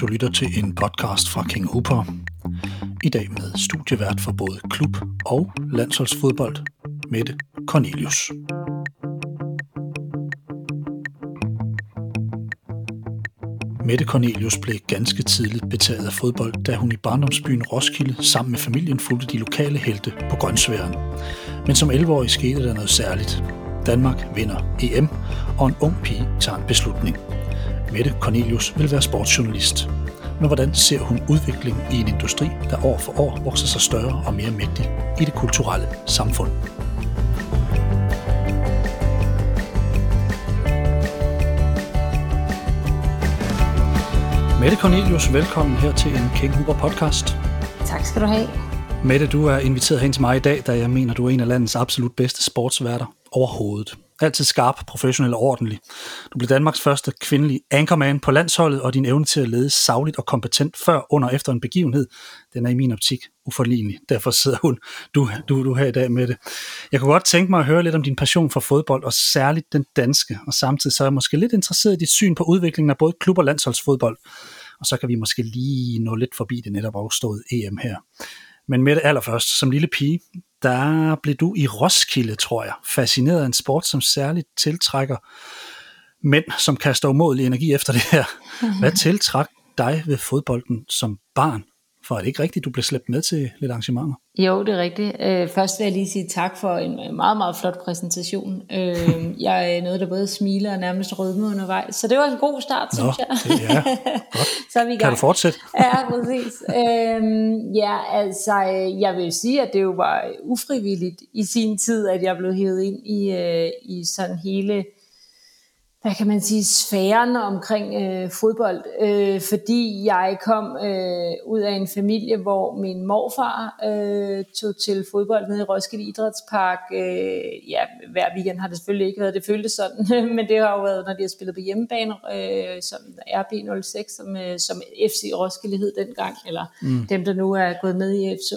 Du lytter til en podcast fra King Hooper. I dag med studievært for både klub og landsholdsfodbold, Mette Cornelius. Mette Cornelius blev ganske tidligt betaget af fodbold, da hun i barndomsbyen Roskilde sammen med familien fulgte de lokale helte på Grønsværen. Men som 11-årig skete der noget særligt. Danmark vinder EM, og en ung pige tager en beslutning. Mette Cornelius vil være sportsjournalist. Men hvordan ser hun udviklingen i en industri, der år for år vokser sig større og mere mægtig i det kulturelle samfund? Mette Cornelius, velkommen her til en King Huber podcast. Tak skal du have. Mette, du er inviteret hen til mig i dag, da jeg mener, du er en af landets absolut bedste sportsværter overhovedet. Altid skarp, professionel og ordentlig. Du blev Danmarks første kvindelige anchorman på landsholdet, og din evne til at lede savligt og kompetent før, under og efter en begivenhed, den er i min optik uforlignelig. Derfor sidder hun, du, du, du her i dag med det. Jeg kunne godt tænke mig at høre lidt om din passion for fodbold, og særligt den danske, og samtidig så er jeg måske lidt interesseret i dit syn på udviklingen af både klub- og landsholdsfodbold. Og så kan vi måske lige nå lidt forbi det netop afståede EM her. Men med det allerførst, som lille pige, der blev du i Roskilde, tror jeg, fascineret af en sport, som særligt tiltrækker mænd, som kaster umådelig energi efter det her. Hvad tiltræk dig ved fodbolden som barn? For er det ikke rigtigt, du blev slæbt med til lidt arrangementer? Jo, det er rigtigt. Øh, først vil jeg lige sige tak for en meget, meget flot præsentation. Øh, jeg er noget, der både smiler og nærmest rødme undervejs. Så det var en god start, Nå, synes jeg. Ja, godt. så er vi i gang. Kan du fortsætte? ja, præcis. Øh, ja, altså, jeg vil sige, at det jo var ufrivilligt i sin tid, at jeg blev hævet ind i, øh, i sådan hele hvad kan man sige, sfæren omkring øh, fodbold, øh, fordi jeg kom øh, ud af en familie, hvor min morfar øh, tog til fodbold nede i Roskilde Idrætspark. Øh, ja, hver weekend har det selvfølgelig ikke været, det føltes sådan, men det har jo været, når de har spillet på hjemmebane, øh, som RB06, som, øh, som FC Roskilde hed dengang, eller mm. dem, der nu er gået med i FC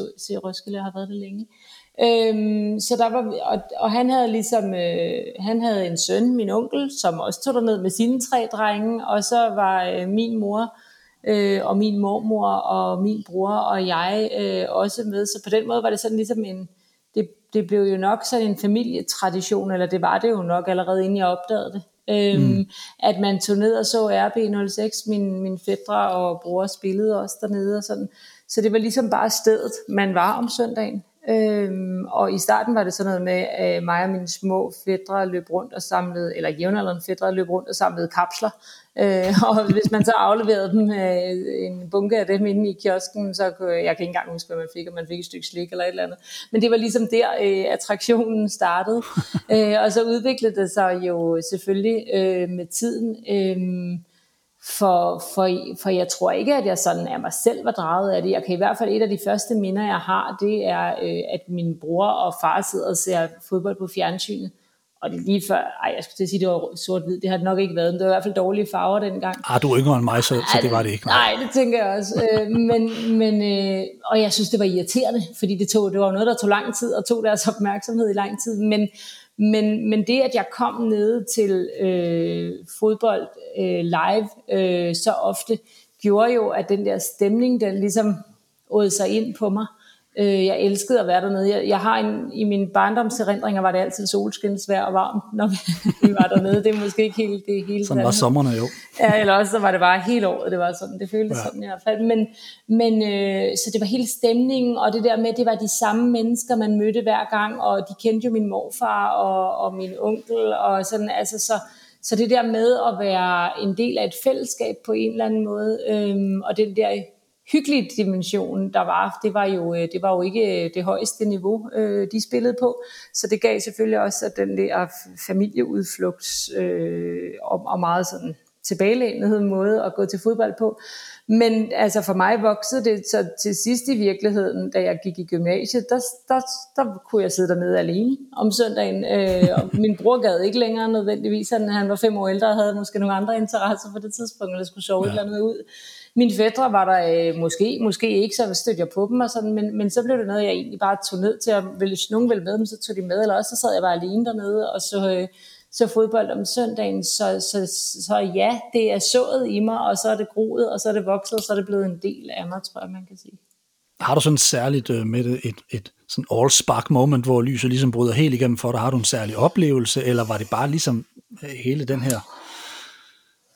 Roskilde, har været det længe. Øhm, så der var, og, og han havde ligesom, øh, han havde en søn, min onkel, som også tog ned med sine tre drenge, og så var øh, min mor øh, og min mormor og min bror og jeg øh, også med. Så på den måde var det sådan ligesom en, det, det blev jo nok sådan en familietradition, eller det var det jo nok allerede inden jeg opdagede det. Øhm, mm. At man tog ned og så RB06, min, min fædre og bror spillede også dernede og sådan. Så det var ligesom bare stedet, man var om søndagen. Øhm, og i starten var det sådan noget med, at mig og mine små fædre løb rundt og samlede, eller jævnaldrende fædre løb rundt og samlede kapsler. Øh, og hvis man så afleverede dem, øh, en bunke af dem inde i kiosken, så kunne, jeg kan ikke engang huske, hvad man fik, om man fik et stykke slik eller et eller andet. Men det var ligesom der, øh, attraktionen startede. øh, og så udviklede det sig jo selvfølgelig øh, med tiden. Øh, for, for, for jeg tror ikke, at jeg sådan af mig selv var draget af det. Jeg kan i hvert fald, et af de første minder, jeg har, det er, øh, at min bror og far sidder og ser fodbold på fjernsynet. Og det lige før, ej, jeg skulle til at sige, det var sort-hvid, det har det nok ikke været, men det var i hvert fald dårlige farver dengang. Ah, du er yngre end mig, så, så det var det ikke. Nej, nej det tænker jeg også. øh, men, men, øh, og jeg synes, det var irriterende, fordi det, tog, det var noget, der tog lang tid, og tog deres opmærksomhed i lang tid. Men, men, men det, at jeg kom ned til øh, fodbold øh, live øh, så ofte, gjorde jo, at den der stemning, den ligesom åd sig ind på mig. Øh, jeg elskede at være dernede. Jeg, jeg har en, i mine barndomserindringer var det altid solskinsvær og varmt, når vi var dernede. Det er måske ikke helt det hele. Sådan var sommerne jo. Ja, eller også så var det bare hele året, det var sådan. Det føltes ja. sådan i hvert fald. Men, men øh, så det var hele stemningen, og det der med, det var de samme mennesker, man mødte hver gang, og de kendte jo min morfar og, og min onkel, og sådan, altså så, så det der med at være en del af et fællesskab på en eller anden måde, øhm, og den der hyggelige dimension, der var, det var jo, øh, det var jo ikke øh, det højeste niveau, øh, de spillede på. Så det gav selvfølgelig også den der familieudflugt øh, og, og meget sådan tilbagelænethed måde at gå til fodbold på. Men altså for mig voksede det så til sidst i virkeligheden, da jeg gik i gymnasiet, der, der, der kunne jeg sidde dernede alene om søndagen. Øh, og min bror gad ikke længere nødvendigvis, han, han var fem år ældre og havde måske nogle andre interesser på det tidspunkt, eller skulle sove ja. et eller andet ud. Mine fædre var der øh, måske, måske ikke, så stødte jeg på dem, og sådan, men, men så blev det noget, jeg egentlig bare tog ned til, at hvis nogen ville med dem, så tog de med, eller også så sad jeg bare alene dernede, og så, øh, så fodbold om søndagen. Så, så, så ja, det er sået i mig, og så er det groet, og så er det vokset, og så er det blevet en del af mig, tror jeg, man kan sige. Har du sådan særligt øh, med det et, et sådan all spark moment, hvor lyset ligesom bryder helt igennem for dig? Har du en særlig oplevelse, eller var det bare ligesom øh, hele den her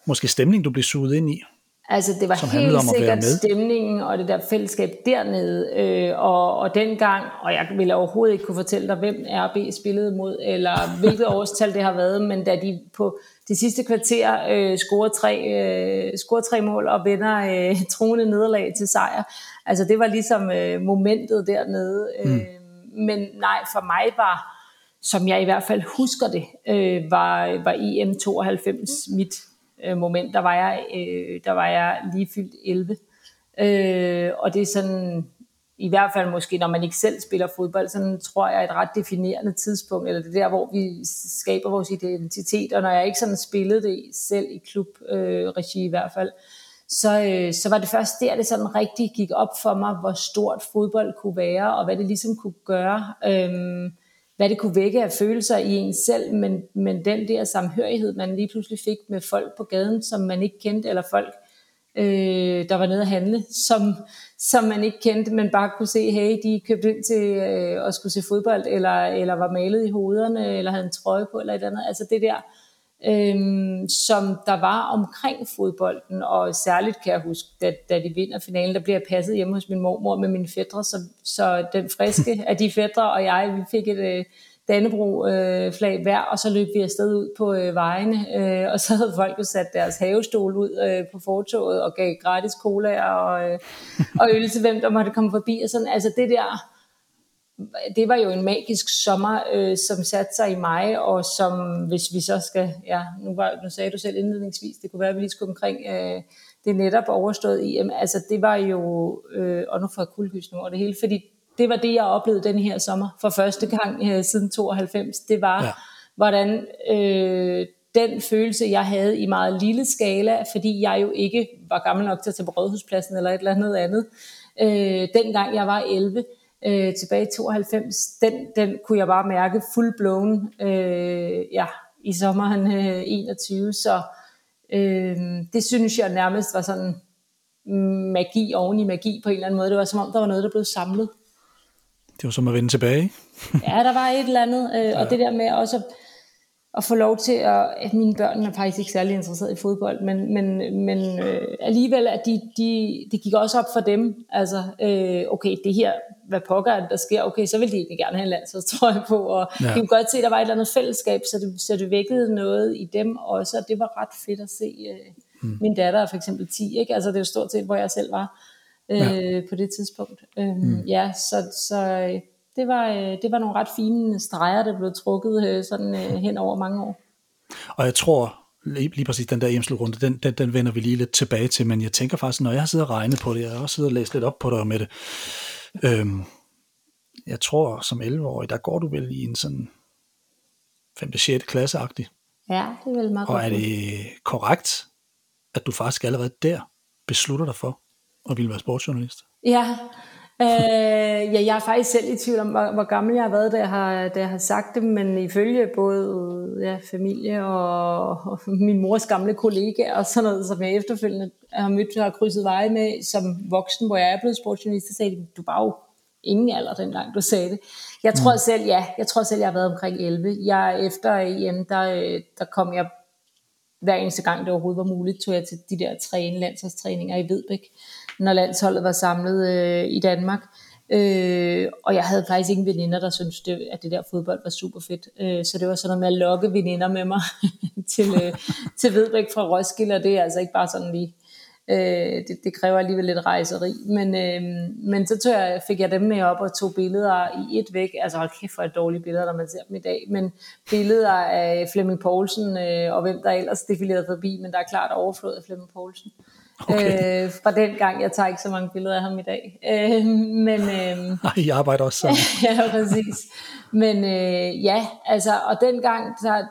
måske stemning, du blev suget ind i? Altså det var helt sikkert stemningen og det der fællesskab dernede, øh, og, og dengang, og jeg ville overhovedet ikke kunne fortælle dig, hvem RB spillede mod, eller hvilket årstal det har været, men da de på det sidste kvarter øh, scorer, tre, øh, scorer tre mål og vinder øh, troende nederlag til sejr, altså det var ligesom øh, momentet dernede. Mm. Øh, men nej, for mig var, som jeg i hvert fald husker det, øh, var, var EM 92 mit øh, moment, der var, jeg, øh, der var jeg lige fyldt 11. Øh, og det er sådan, i hvert fald måske, når man ikke selv spiller fodbold, sådan tror jeg et ret definerende tidspunkt, eller det der, hvor vi skaber vores identitet, og når jeg ikke sådan spillede det selv i klubregi øh, i hvert fald, så, øh, så var det først der, det sådan rigtig gik op for mig, hvor stort fodbold kunne være, og hvad det ligesom kunne gøre. Øh, hvad det kunne vække af følelser i en selv, men, men den der samhørighed, man lige pludselig fik med folk på gaden, som man ikke kendte, eller folk, øh, der var nede at handle, som, som man ikke kendte, men bare kunne se, hey, de købte ind til øh, at skulle se fodbold, eller, eller var malet i hovederne, eller havde en trøje på, eller et andet. Altså det der, øhm, som der var omkring fodbolden, og særligt kan jeg huske, da, da de vinder finalen, der bliver jeg passet hjemme hos min mormor med mine fædre, så, så den friske af de fædre og jeg, vi fik et øh, Dannebro-flag øh, hver, og så løb vi afsted ud på øh, vejene, øh, og så havde folk jo sat deres havestol ud øh, på fortoget og gav gratis cola og, øh, og øl til hvem, der måtte komme forbi, og sådan, altså det der det var jo en magisk sommer, øh, som satte sig i mig, og som, hvis vi så skal, ja, nu, var, nu sagde du selv indledningsvis, det kunne være, at vi lige skulle omkring øh, det netop overstået EM, altså det var jo, øh, og nu får jeg kuldegysning over det hele, fordi det var det, jeg oplevede den her sommer for første gang øh, siden 92, det var, ja. hvordan øh, den følelse, jeg havde i meget lille skala, fordi jeg jo ikke var gammel nok til at tage på Rådhuspladsen eller et eller andet andet, øh, dengang jeg var 11, øh, tilbage i 92, den, den kunne jeg bare mærke full blown øh, ja, i sommeren øh, 21, så øh, det synes jeg nærmest var sådan magi oven i magi på en eller anden måde. Det var som om, der var noget, der blev samlet. Det var som at vende tilbage. ja, der var et eller andet, øh, ja. og det der med også at få lov til at, at mine børn er faktisk ikke særlig interesseret i fodbold, men, men, men øh, alligevel, at de, de, det gik også op for dem, altså, øh, okay, det her, hvad pokker er det, der sker, okay, så vil de egentlig gerne have en landsholdstrøje på, og ja. de kunne godt se, at der var et eller andet fællesskab, så det, så det vækkede noget i dem også, og det var ret fedt at se. Øh, mm. Min datter er for eksempel 10, ikke? altså det er jo stort set, hvor jeg selv var øh, ja. på det tidspunkt. Øh, mm. Ja, så, så det var, øh, det var nogle ret fine streger, der blev trukket øh, sådan øh, hen over mange år. Og jeg tror, lige, lige præcis den der hjemslutrunde, den, den, den vender vi lige lidt tilbage til, men jeg tænker faktisk, når jeg har siddet og regnet på det, jeg har også siddet og læst lidt op på det med det, øhm, jeg tror som 11-årig, der går du vel i en sådan 5. 6. klasse-agtig. Ja, det er vel meget Og er det korrekt, at du faktisk allerede der beslutter dig for at ville være sportsjournalist? Ja, øh, ja, jeg er faktisk selv i tvivl om, hvor, hvor gammel jeg har været, da jeg har, da jeg har sagt det, men ifølge både ja, familie og, og min mors gamle kollega og sådan noget, som jeg efterfølgende har mødt og har krydset veje med som voksen, hvor jeg er blevet sportsjournalist, så sagde de, du var jo ingen alder dengang, du sagde det. Jeg tror mm. selv, ja, jeg tror selv, jeg har været omkring 11. Jeg, efter EM, der, der kom jeg hver eneste gang, det overhovedet var muligt, tog jeg til de der træne, landsholdstræninger i Vedbæk når landsholdet var samlet øh, i Danmark. Øh, og jeg havde faktisk ingen veninder, der syntes, det, at det der fodbold var super fedt. Øh, så det var sådan noget med at lokke veninder med mig til, øh, til Vedbæk fra Roskilde, og det er altså ikke bare sådan lige... Øh, det, det kræver alligevel lidt rejseri. Men, øh, men så tog jeg, fik jeg dem med op og tog billeder i et væk. Altså hold kæft for et dårligt billeder, når man ser dem i dag. Men billeder af Flemming Poulsen øh, og hvem der ellers defilerede forbi. Men der er klart overflod af Flemming Poulsen. Okay. Øh, fra den gang, jeg tager ikke så mange billeder af ham i dag. Øh, men, øh, Ej, I arbejder også sammen. ja, præcis. Men øh, ja, altså, og dengang, så,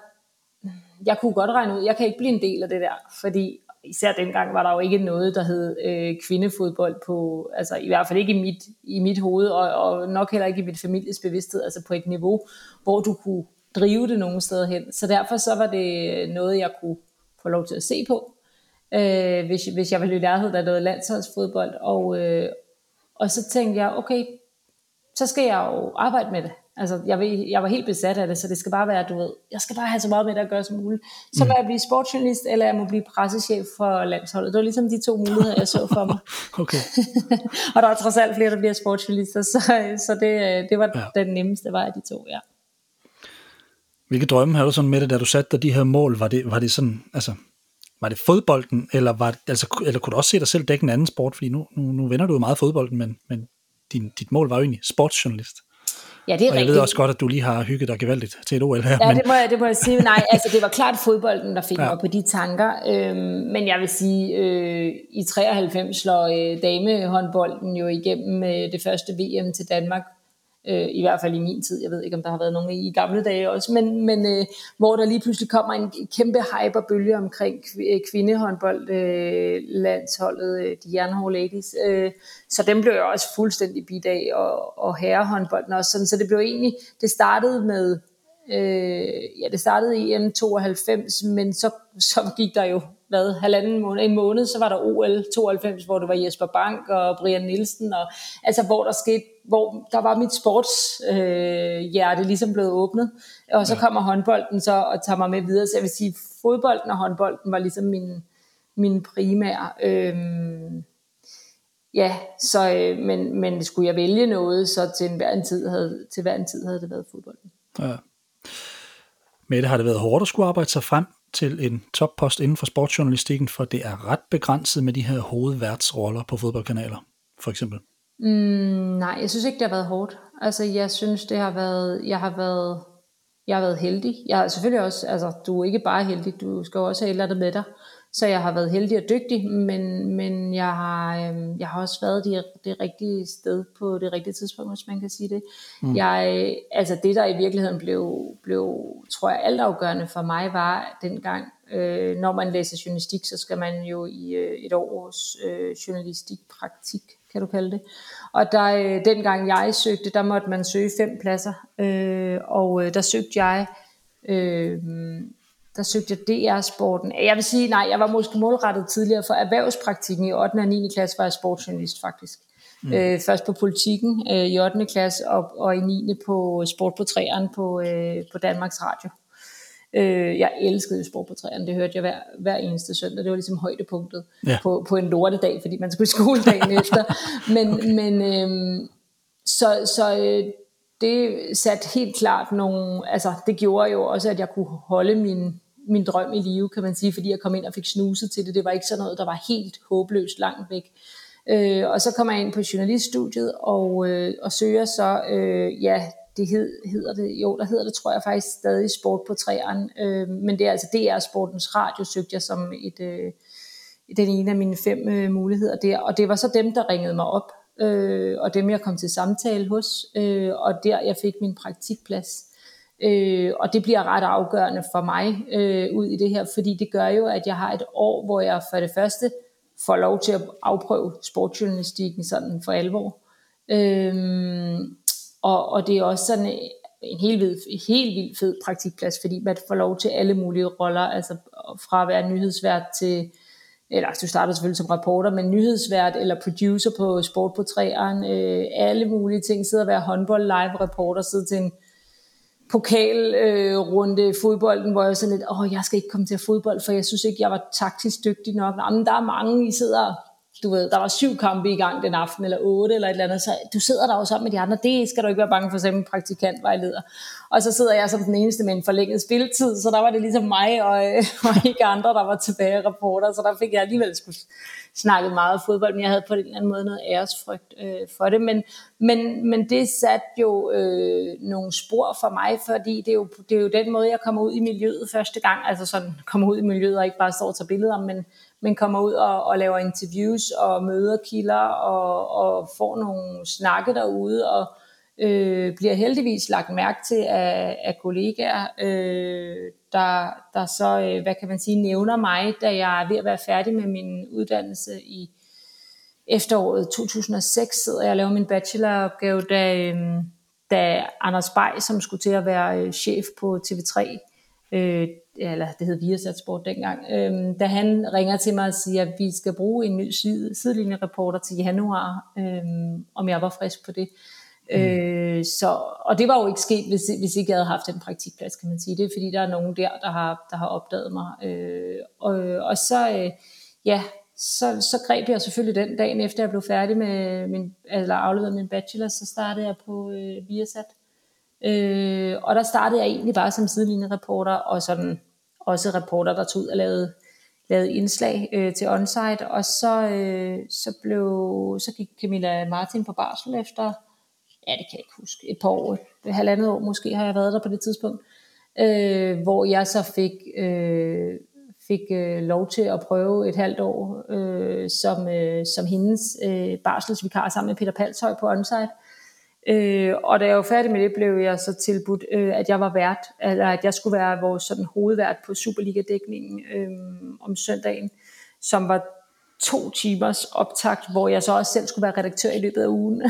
jeg kunne godt regne ud, jeg kan ikke blive en del af det der, fordi især dengang var der jo ikke noget, der hed øh, kvindefodbold på, altså i hvert fald ikke i mit, i mit hoved, og, og nok heller ikke i mit families bevidsthed, altså på et niveau, hvor du kunne drive det nogen steder hen. Så derfor så var det noget, jeg kunne få lov til at se på, øh, hvis, hvis jeg ville i nærheden af noget landsholdsfodbold. Og, øh, og så tænkte jeg, okay, så skal jeg jo arbejde med det. Altså, jeg, ved, jeg var helt besat af det, så det skal bare være, du ved, jeg skal bare have så meget med det at gøre som muligt. Så mm. må jeg blive sportsjournalist, eller jeg må blive pressechef for landsholdet. Det var ligesom de to muligheder, jeg så for mig. okay. og der er trods alt flere, der bliver sportsjournalister, så, så det, det var ja. den nemmeste vej af de to, ja. Hvilke drømme havde du sådan med det, da du satte dig de her mål? Var det, var det sådan, altså, var det fodbolden, eller, var, altså, eller kunne du også se dig selv dække en anden sport? Fordi nu, nu, nu vender du jo meget fodbolden, men, men din, dit mål var jo egentlig sportsjournalist. Ja, det er og jeg rigtigt. ved også godt, at du lige har hygget dig gevaldigt til et OL her. Ja, men... det, må jeg, det må jeg sige. Nej, altså det var klart fodbolden, der fik ja. mig på de tanker. Øhm, men jeg vil sige, øh, i 93 slår øh, damehåndbolden jo igennem øh, det første VM til Danmark øh, i hvert fald i min tid, jeg ved ikke om der har været nogen i, gamle dage også, men, men øh, hvor der lige pludselig kommer en kæmpe hype og bølge omkring kvindehåndbold øh, landsholdet, øh, de jernhårde ladies, øh, så dem blev jeg også fuldstændig bidag, og, og herrehåndbolden også, sådan, så det blev egentlig, det startede med, øh, ja det startede i EM 92, men så, så gik der jo hvad, halvanden måned, en måned, så var der OL 92, hvor det var Jesper Bank og Brian Nielsen, og, altså hvor der skete, hvor der var mit sportshjerte øh, hjerte ligesom blevet åbnet, og så ja. kommer håndbolden så og tager mig med videre, så jeg vil sige, fodbolden og håndbolden var ligesom min, min primære, øh, ja, så, øh, men, men skulle jeg vælge noget, så til hver en tid havde, til hver en tid havde det været fodbolden. Ja. Mette, har det været hårdt at skulle arbejde sig frem til en toppost inden for sportsjournalistikken, for det er ret begrænset med de her hovedværtsroller på fodboldkanaler, for eksempel? Mm, nej, jeg synes ikke, det har været hårdt. Altså, jeg synes, det har været, jeg har været, jeg har været heldig. Jeg har selvfølgelig også, altså, du er ikke bare heldig, du skal også have et andet med dig. Så jeg har været heldig og dygtig, men, men jeg, har, øh, jeg har også været det, det rigtige sted på det rigtige tidspunkt, hvis man kan sige det. Mm. Jeg, altså det, der i virkeligheden blev, blev, tror jeg, altafgørende for mig, var dengang, øh, når man læser journalistik, så skal man jo i øh, et års øh, journalistikpraktik, kan du kalde det. Og der, øh, dengang jeg søgte, der måtte man søge fem pladser, øh, og øh, der søgte jeg... Øh, der søgte jeg DR-sporten. Jeg vil sige, nej, jeg var måske målrettet tidligere for erhvervspraktikken i 8. og 9. klasse, var jeg sportsjournalist faktisk. Mm. Øh, først på politikken øh, i 8. klasse, og, og i 9. på sport på træerne på, øh, på Danmarks Radio. Øh, jeg elskede sport på træerne, det hørte jeg hver, hver eneste søndag. Det var ligesom højdepunktet ja. på, på en lortedag, fordi man skulle i skole dagen efter. Men, okay. men øh, så, så øh, det satte helt klart nogle, altså det gjorde jo også, at jeg kunne holde min, min drøm i live, kan man sige, fordi jeg kom ind og fik snuset til det. Det var ikke sådan noget, der var helt håbløst langt væk. Øh, og så kommer jeg ind på journaliststudiet og, øh, og søger så, øh, ja, det hed, hedder det, jo, der hedder det, tror jeg faktisk stadig Sport på træerne, øh, men det er altså DR Sportens Radio, søgte jeg som et, øh, den ene af mine fem øh, muligheder der, og det var så dem, der ringede mig op, øh, og dem jeg kom til samtale hos, øh, og der jeg fik min praktikplads. Øh, og det bliver ret afgørende for mig øh, ud i det her, fordi det gør jo, at jeg har et år, hvor jeg for det første får lov til at afprøve sportsjournalistikken sådan for alvor. Øh, og, og det er også sådan en helt vild, helt vildt fed praktikplads, fordi man får lov til alle mulige roller, altså fra at være nyhedsvært til, eller du starter selvfølgelig som reporter, men nyhedsvært eller producer på Sport på træeren, øh, alle mulige ting, sidde og være håndbold live reporter, sidde til en pokalrunde øh, fodbolden, hvor jeg sådan lidt, åh, jeg skal ikke komme til at fodbold, for jeg synes ikke, jeg var taktisk dygtig nok. Nå, men der er mange, I sidder du ved, der var syv kampe i gang den aften, eller otte, eller et eller andet, så du sidder der jo sammen med de andre, det skal du ikke være bange for, som praktikantvejleder. Og så sidder jeg som den eneste med en forlænget spilletid, så der var det ligesom mig og, øh, og ikke andre, der var tilbage rapporter, så der fik jeg alligevel skulle snakket meget fodbold, men jeg havde på en eller anden måde noget æresfrygt øh, for det. Men, men, men det satte jo øh, nogle spor for mig, fordi det er, jo, det er jo den måde, jeg kommer ud i miljøet første gang, altså sådan kommer ud i miljøet og ikke bare står og tager billeder, men, men kommer ud og, og laver interviews og møder kilder og, og får nogle snakke derude og øh, bliver heldigvis lagt mærke til af, af kollegaer, øh, der, der så, øh, hvad kan man sige, nævner mig, da jeg er ved at være færdig med min uddannelse i efteråret 2006, sidder jeg og laver min bacheloropgave, da, øh, da Anders Bay, som skulle til at være øh, chef på TV3, øh, eller det hed Viasat Sport dengang, øh, da han ringer til mig og siger, at vi skal bruge en ny sidelinjereporter til januar, øh, om jeg var frisk på det. Mm. Øh, så, og det var jo ikke sket, hvis, hvis ikke jeg havde haft en praktikplads, kan man sige. Det er fordi, der er nogen der, der har, der har opdaget mig. Øh, og, og så, øh, ja, så, så greb jeg selvfølgelig den dagen efter, jeg blev færdig med min, eller afleveret min bachelor, så startede jeg på øh, Viasat. Øh, og der startede jeg egentlig bare som sidelinjereporter, og sådan også reporter, der tog ud og lavede, lavede indslag øh, til onsite, og så, øh, så, blev, så gik Camilla Martin på barsel efter, ja det kan jeg ikke huske, et par år, et halvandet år måske har jeg været der på det tidspunkt, øh, hvor jeg så fik, øh, fik øh, lov til at prøve et halvt år øh, som, øh, som hendes øh, barselsvikar sammen med Peter Palshøj på onsite, Øh, og da jeg var færdig med det, blev jeg så tilbudt, øh, at jeg var vært, eller at jeg skulle være vores sådan, hovedvært på Superliga-dækningen øh, om søndagen, som var to timers optakt, hvor jeg så også selv skulle være redaktør i løbet af ugen.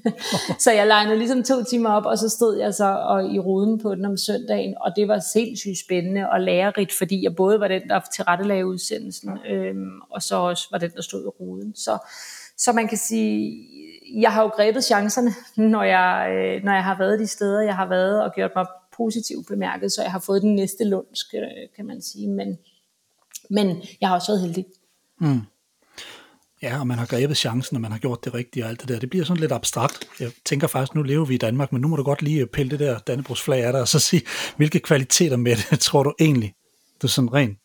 så jeg legnede ligesom to timer op, og så stod jeg så og, i ruden på den om søndagen, og det var sindssygt spændende og lærerigt, fordi jeg både var den, der tilrettelagde udsendelsen, øh, og så også var den, der stod i ruden. Så, så man kan sige, jeg har jo grebet chancerne, når jeg, øh, når jeg har været de steder, jeg har været, og gjort mig positivt bemærket, så jeg har fået den næste lunds, øh, kan man sige. Men, men jeg har også været heldig. Mm. Ja, og man har grebet chancen, og man har gjort det rigtige og alt det der. Det bliver sådan lidt abstrakt. Jeg tænker faktisk, nu lever vi i Danmark, men nu må du godt lige pille det der Dannebrogsflag af dig, og så sige, hvilke kvaliteter med det tror du egentlig, du sådan rent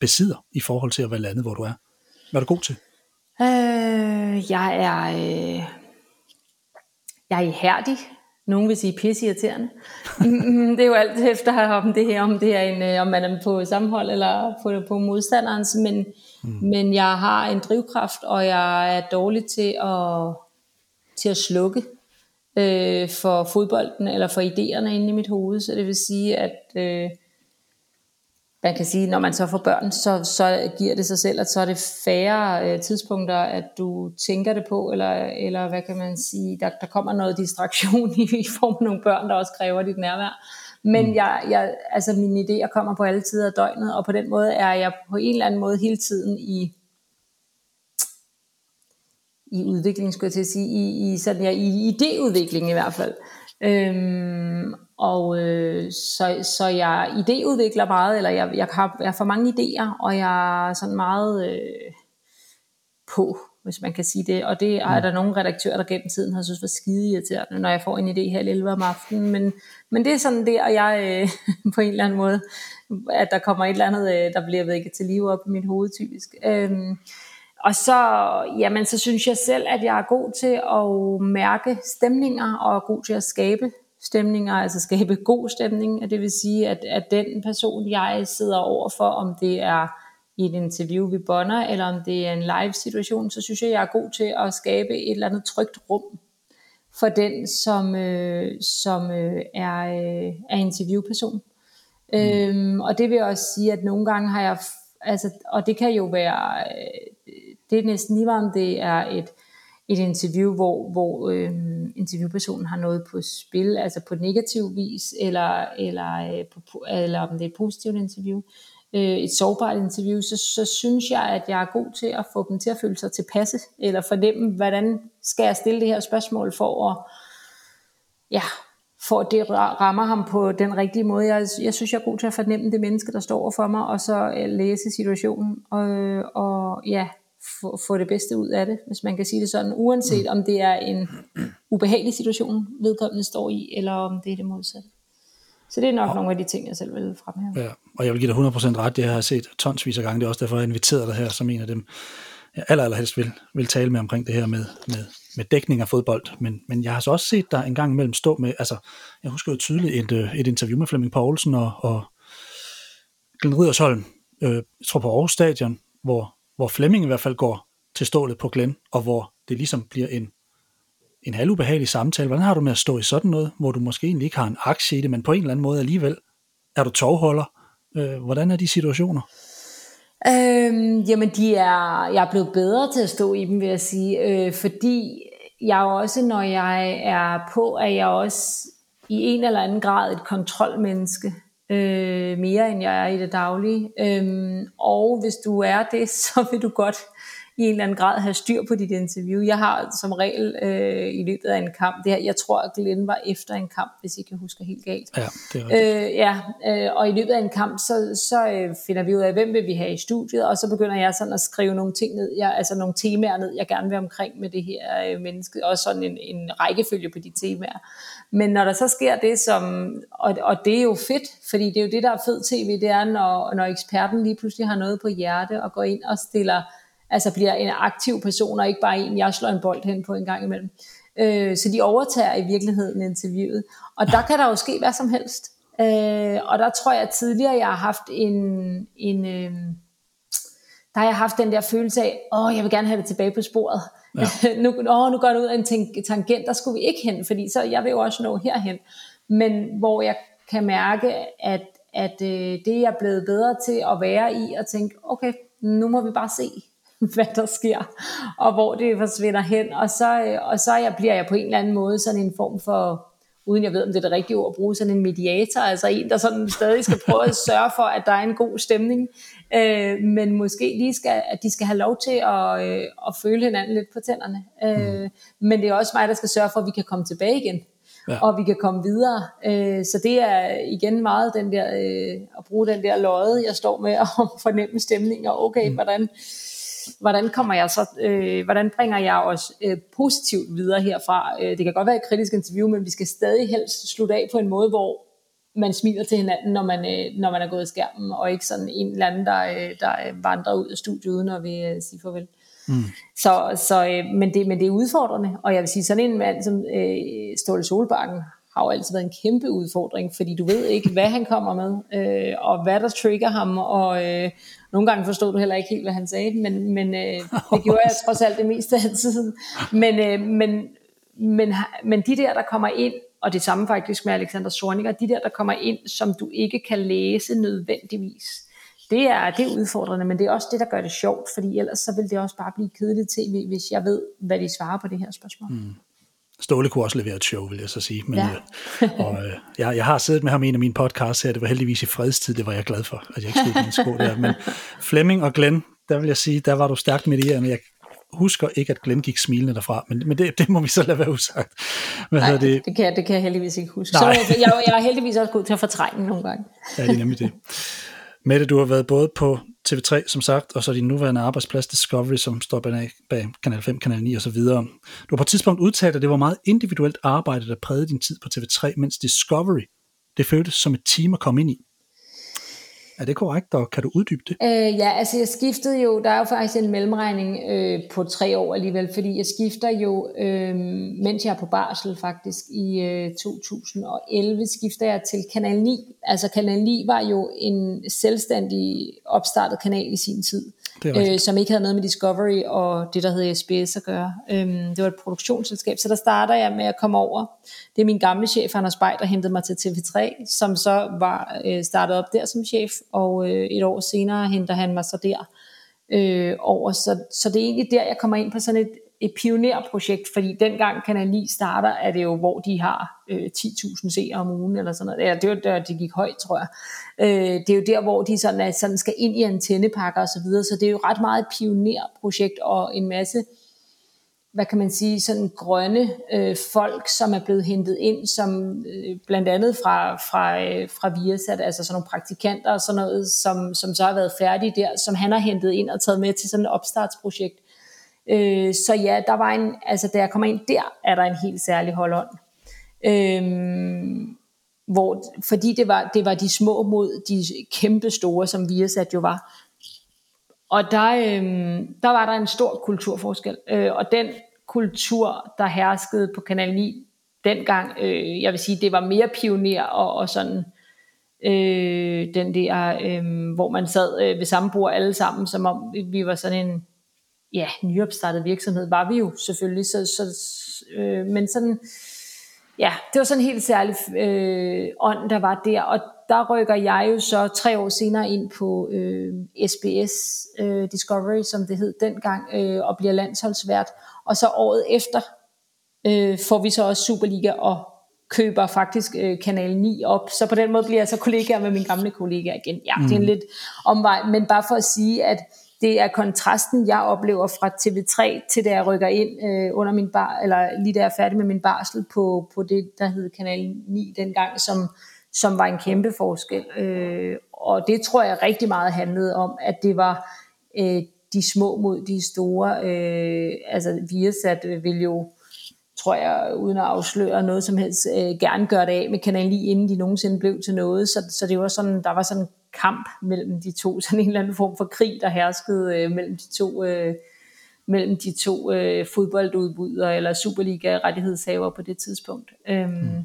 besidder i forhold til at være landet, hvor du er? Hvad er du god til? Øh, jeg er øh, jeg er ihærdig. Nogen vil sige pisseirriterende. det er jo alt efter om det her, om det er en, øh, om man er på sammenhold eller på, på modstanderens, men, mm. men jeg har en drivkraft, og jeg er dårlig til at, til at slukke øh, for fodbolden eller for idéerne inde i mit hoved. Så det vil sige, at øh, man kan sige, når man så får børn, så, så giver det sig selv, at så er det færre øh, tidspunkter, at du tænker det på, eller, eller hvad kan man sige, der, der kommer noget distraktion i, i form af nogle børn, der også kræver dit nærvær. Men mm. jeg, jeg, altså mine idéer kommer på alle tider af døgnet, og på den måde er jeg på en eller anden måde hele tiden i, i udvikling, skulle jeg til at sige, i, i, sådan, ja, i idéudvikling i hvert fald. Øhm, og øh, så, så jeg idéudvikler meget, eller jeg, jeg, har, jeg har for mange idéer, og jeg er sådan meget øh, på, hvis man kan sige det. Og det er der nogle redaktører, der gennem tiden har synes var skide irriterende, når jeg får en idé her 11 om aftenen. Men, men det er sådan det, og jeg øh, på en eller anden måde, at der kommer et eller andet, øh, der bliver vækket til live op i mit hoved typisk. Øhm, og så, jamen, så synes jeg selv, at jeg er god til at mærke stemninger, og er god til at skabe stemninger, altså skabe god stemning. Og det vil sige, at, at den person, jeg sidder over for, om det er i et interview, vi bonder, eller om det er en live situation, så synes jeg, jeg er god til at skabe et eller andet trygt rum for den, som, øh, som øh, er, øh, er interviewperson. Mm. Øhm, og det vil også sige, at nogle gange har jeg, altså, og det kan jo være, øh, det er næsten lige om det er et, et interview, hvor, hvor øh, interviewpersonen har noget på spil, altså på negativ vis, eller, eller, øh, på, eller om det er et positivt interview, øh, et sårbart interview, så, så synes jeg, at jeg er god til at få dem til at føle sig tilpasse, eller fornemme, hvordan skal jeg stille det her spørgsmål for at, ja, for at det rammer ham på den rigtige måde. Jeg, jeg synes, jeg er god til at fornemme det menneske, der står for mig, og så øh, læse situationen, og, og ja, få, få det bedste ud af det, hvis man kan sige det sådan, uanset mm. om det er en ubehagelig situation, vedkommende står i, eller om det er det modsatte. Så det er nok og, nogle af de ting, jeg selv vil fremhæve. Ja, og jeg vil give dig 100% ret, det har jeg set tonsvis af gange, det er også derfor, jeg inviteret dig her som en af dem, jeg aller, allerhelst vil, vil tale med omkring det her med, med, med dækning af fodbold, men, men jeg har så også set dig en gang imellem stå med, altså, jeg husker jo tydeligt et, øh, et interview med Flemming Poulsen og, og Glenn Ridersholm, øh, jeg tror på Aarhus Stadion, hvor hvor Flemming i hvert fald går til stålet på Glenn, og hvor det ligesom bliver en, en halvubehagelig samtale. Hvordan har du med at stå i sådan noget, hvor du måske egentlig ikke har en aktie i det, men på en eller anden måde alligevel er du tovholder? Øh, hvordan er de situationer? Øhm, jamen, de er, jeg er blevet bedre til at stå i dem, vil jeg sige, øh, fordi jeg også, når jeg er på, at jeg også i en eller anden grad et kontrolmenneske, øh, mere end jeg er i det daglige. Øhm, og hvis du er det, så vil du godt i en eller anden grad have styr på dit interview. Jeg har som regel øh, i løbet af en kamp, det her, jeg tror, at Glenn var efter en kamp, hvis I kan huske helt galt. Ja, det er rigtigt. Øh, ja, øh, og i løbet af en kamp, så, så øh, finder vi ud af, hvem vil vi have i studiet, og så begynder jeg sådan at skrive nogle ting ned, jeg, altså nogle temaer ned, jeg gerne vil omkring med det her øh, menneske, og sådan en, en rækkefølge på de temaer. Men når der så sker det, som, og, og det er jo fedt, fordi det er jo det, der er fed tv, det er, når, når eksperten lige pludselig har noget på hjerte, og går ind og stiller altså bliver en aktiv person, og ikke bare en, jeg slår en bold hen på en gang imellem. Øh, så de overtager i virkeligheden interviewet. Og der kan der jo ske hvad som helst. Øh, og der tror jeg at tidligere, jeg har haft en, en øh, der har jeg haft den der følelse af, åh, jeg vil gerne have det tilbage på sporet. Ja. nu, åh, nu går det ud af en tangent, der skulle vi ikke hen, fordi så jeg vil jo også nå herhen. Men hvor jeg kan mærke, at, at øh, det er jeg blevet bedre til at være i, og tænke, okay, nu må vi bare se, hvad der sker, og hvor det forsvinder hen. Og så, øh, og så jeg, bliver jeg på en eller anden måde sådan en form for, uden jeg ved, om det er det rigtige ord at bruge, sådan en mediator, altså en, der sådan stadig skal prøve at sørge for, at der er en god stemning, øh, men måske lige skal, at de skal have lov til at, øh, at føle hinanden lidt på tænderne. Øh, mm. Men det er også mig, der skal sørge for, at vi kan komme tilbage igen. Ja. og vi kan komme videre. Øh, så det er igen meget den der, øh, at bruge den der løjet, jeg står med, og fornemme stemning, og okay, mm. hvordan, hvordan kommer jeg så, øh, hvordan bringer jeg os øh, positivt videre herfra? Øh, det kan godt være et kritisk interview, men vi skal stadig helst slutte af på en måde, hvor man smiler til hinanden, når man, øh, når man er gået i skærmen, og ikke sådan en eller anden, der, øh, der vandrer ud af studiet uden at vil øh, sige farvel. Mm. Så, så, øh, men, det, men det er udfordrende, og jeg vil sige, sådan en mand som øh, Ståle Solbakken har jo altid været en kæmpe udfordring, fordi du ved ikke, hvad han kommer med, øh, og hvad der trigger ham, og øh, nogle gange forstod du heller ikke helt, hvad han sagde, men, men øh, det gjorde jeg trods alt det meste af tiden. Men, øh, men, men, men de der, der kommer ind, og det samme faktisk med Alexander Zorniger, de der, der kommer ind, som du ikke kan læse nødvendigvis, det er, det er udfordrende, men det er også det, der gør det sjovt, fordi ellers så vil det også bare blive kedeligt tv, hvis jeg ved, hvad de svarer på det her spørgsmål. Mm. Ståle kunne også levere et show, vil jeg så sige. Men, ja. øh, og, øh, jeg, jeg har siddet med ham i en af mine podcasts her, det var heldigvis i fredstid, det var jeg glad for, at jeg ikke stod i min sko der. Men Flemming og Glenn, der vil jeg sige, der var du stærkt med det men jeg husker ikke, at Glenn gik smilende derfra, men, men det, det må vi så lade være usagt. Hvad Nej, det? Det, kan, det kan jeg heldigvis ikke huske. Nej. Så jeg, jeg er heldigvis også god til at fortrænge nogle gange. ja, det er nemlig det. Mette, du har været både på TV3, som sagt, og så din nuværende arbejdsplads Discovery, som står bag, bag Kanal 5, Kanal 9 og så videre. Du har på et tidspunkt udtalt, at det var meget individuelt arbejde, der prægede din tid på TV3, mens Discovery, det føltes som et team at komme ind i. Er det korrekt, og kan du uddybe det? Øh, ja, altså jeg skiftede jo, der er jo faktisk en mellemregning øh, på tre år alligevel, fordi jeg skifter jo, øh, mens jeg er på barsel faktisk, i øh, 2011 skifter jeg til Kanal 9. Altså Kanal 9 var jo en selvstændig opstartet kanal i sin tid øh, som ikke havde noget med Discovery og det, der hedder SBS at gøre. Øhm, det var et produktionsselskab, så der starter jeg med at komme over. Det er min gamle chef, Anders Bay, der hentede mig til TV3, som så var øh, startet op der som chef, og øh, et år senere henter han mig så der øh, over. Så, så det er egentlig der, jeg kommer ind på sådan et, et pionerprojekt, fordi dengang Kanal 9 starter, er det jo, hvor de har øh, 10.000 seere om ugen, eller sådan noget. Ja, det var der, de gik højt, tror jeg. Øh, det er jo der, hvor de sådan, er, sådan skal ind i antennepakker og så videre, så det er jo ret meget et pionerprojekt, og en masse, hvad kan man sige, sådan grønne øh, folk, som er blevet hentet ind, som øh, blandt andet fra, fra, øh, fra Viasat, altså sådan nogle praktikanter og sådan noget, som, som så har været færdige der, som han har hentet ind og taget med til sådan et opstartsprojekt. Øh, så ja, der var en, altså da jeg kommer ind der, er der en helt særlig holdånd. Øh, hvor, fordi det var, det var de små mod de kæmpe store, som Viasat jo var. Og der, øh, der var der en stor kulturforskel. Øh, og den kultur, der herskede på Kanal 9 dengang, øh, jeg vil sige, det var mere pioner og, og sådan, øh, den der, øh, hvor man sad øh, ved samme bord alle sammen, som om vi var sådan en, ja, nyopstartet virksomhed, var vi jo selvfølgelig, så, så, øh, men sådan, ja, det var sådan en helt særlig øh, ånd, der var der, og der rykker jeg jo så tre år senere ind på øh, SBS øh, Discovery, som det hed dengang, øh, og bliver landsholdsvært, og så året efter, øh, får vi så også Superliga og køber faktisk øh, Kanal 9 op. Så på den måde bliver jeg så kollegaer med min gamle kollega igen. Ja, mm. det er en mm. lidt omvej, men bare for at sige, at det er kontrasten, jeg oplever fra TV3 til da jeg rykker ind øh, under min bar, eller lige da jeg er færdig med min barsel på, på det, der hed Kanal 9 dengang, som, som var en kæmpe forskel. Øh, og det tror jeg rigtig meget handlede om, at det var øh, de små mod de store. Øh, altså Viasat øh, vil jo tror jeg, uden at afsløre noget som helst, øh, gerne gøre det af med Kanal 9, inden de nogensinde blev til noget. Så, så det var sådan, der var sådan kamp mellem de to, sådan en eller anden form for krig, der herskede øh, mellem de to, øh, mellem de to øh, fodboldudbydere eller Superliga-rettighedshaver på det tidspunkt. Øhm, mm.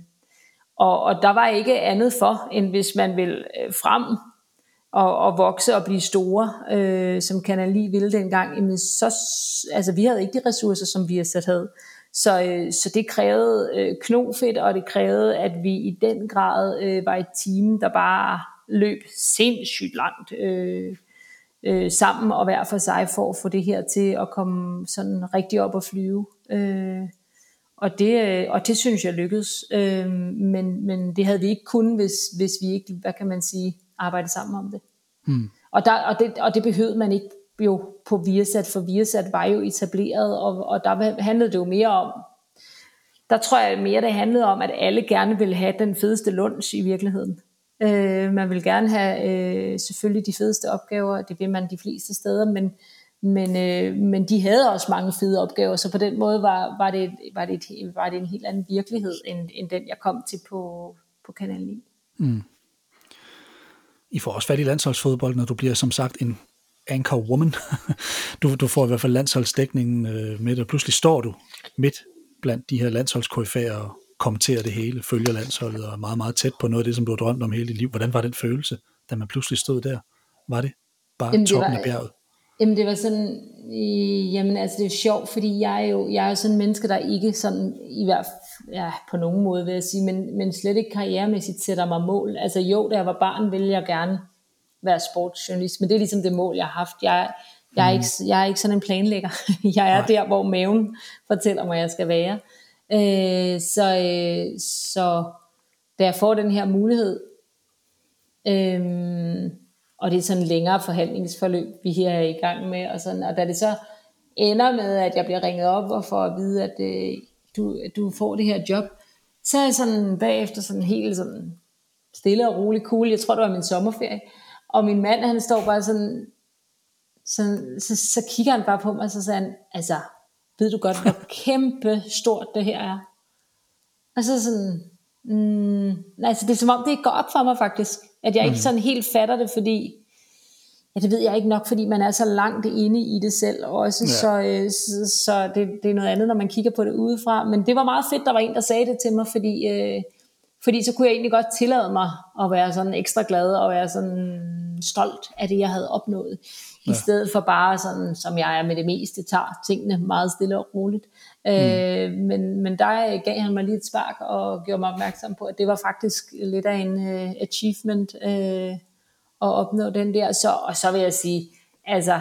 og, og der var ikke andet for, end hvis man vil øh, frem og, og vokse og blive store, øh, som Kanal 9 ville dengang, jamen så, altså vi havde ikke de ressourcer, som vi har sat havde. Så, øh, så det krævede øh, knofedt, og det krævede, at vi i den grad øh, var et team, der bare løb sindssygt langt øh, øh, sammen og hver for sig for at få det her til at komme sådan rigtig op og flyve. Øh, og, det, øh, og det synes jeg lykkedes. Øh, men, men det havde vi ikke kun, hvis, hvis vi ikke, hvad kan man sige, arbejdede sammen om det. Hmm. Og, der, og, det og det behøvede man ikke jo på Viasat, for Viasat var jo etableret, og, og der handlede det jo mere om, der tror jeg mere, det handlede om, at alle gerne ville have den fedeste lunch i virkeligheden. Øh, man vil gerne have øh, selvfølgelig de fedeste opgaver, det vil man de fleste steder, men, men, øh, men de havde også mange fede opgaver, så på den måde var, var, det, var, det, et, var det en helt anden virkelighed, end, end den jeg kom til på, på Kanal 9. Mm. I får også fat i landsholdsfodbold, når du bliver som sagt en anchor woman. du, du får i hvert fald landsholdsdækningen øh, med, og pludselig står du midt blandt de her landsholdskoryfærer og kommenterer det hele, følger landsholdet og er meget, meget tæt på noget af det, som du har drømt om hele dit liv. Hvordan var den følelse, da man pludselig stod der? Var det bare jamen, toppen det var, af bjerget? Jamen det var sådan, øh, jamen altså det er sjovt, fordi jeg er jo, jeg er jo sådan en menneske, der ikke sådan, i hvert fald, ja, på nogen måde vil jeg sige, men, men slet ikke karrieremæssigt sætter mig mål. Altså jo, da jeg var barn, ville jeg gerne være sportsjournalist, men det er ligesom det mål, jeg har haft. Jeg, jeg, er, mm. ikke, jeg er ikke sådan en planlægger. jeg er Nej. der, hvor maven fortæller mig, jeg skal være. Øh, så, øh, så da jeg får den her mulighed, øh, og det er sådan en længere forhandlingsforløb, vi her er i gang med, og, sådan, og da det så ender med, at jeg bliver ringet op og får at vide, at øh, du, du får det her job, så er jeg sådan bagefter sådan helt sådan stille og rolig cool. Jeg tror, det var min sommerferie. Og min mand, han står bare sådan, sådan så, så kigger han bare på mig, og så siger han, altså, ved du godt, hvor kæmpe stort det her er? Og så sådan, mm, altså det er som om, det går op for mig faktisk, at jeg ikke mm. sådan helt fatter det, fordi, ja det ved jeg ikke nok, fordi man er så langt inde i det selv også, ja. så, øh, så, så det, det er noget andet, når man kigger på det udefra, men det var meget fedt, der var en, der sagde det til mig, fordi øh, fordi så kunne jeg egentlig godt tillade mig at være sådan ekstra glad og være sådan stolt af det, jeg havde opnået. Ja. I stedet for bare sådan, som jeg er med det meste, tager tingene meget stille og roligt. Mm. Øh, men, men der gav han mig lige et spark og gjorde mig opmærksom på, at det var faktisk lidt af en uh, achievement uh, at opnå den der. Så, og så vil jeg sige, altså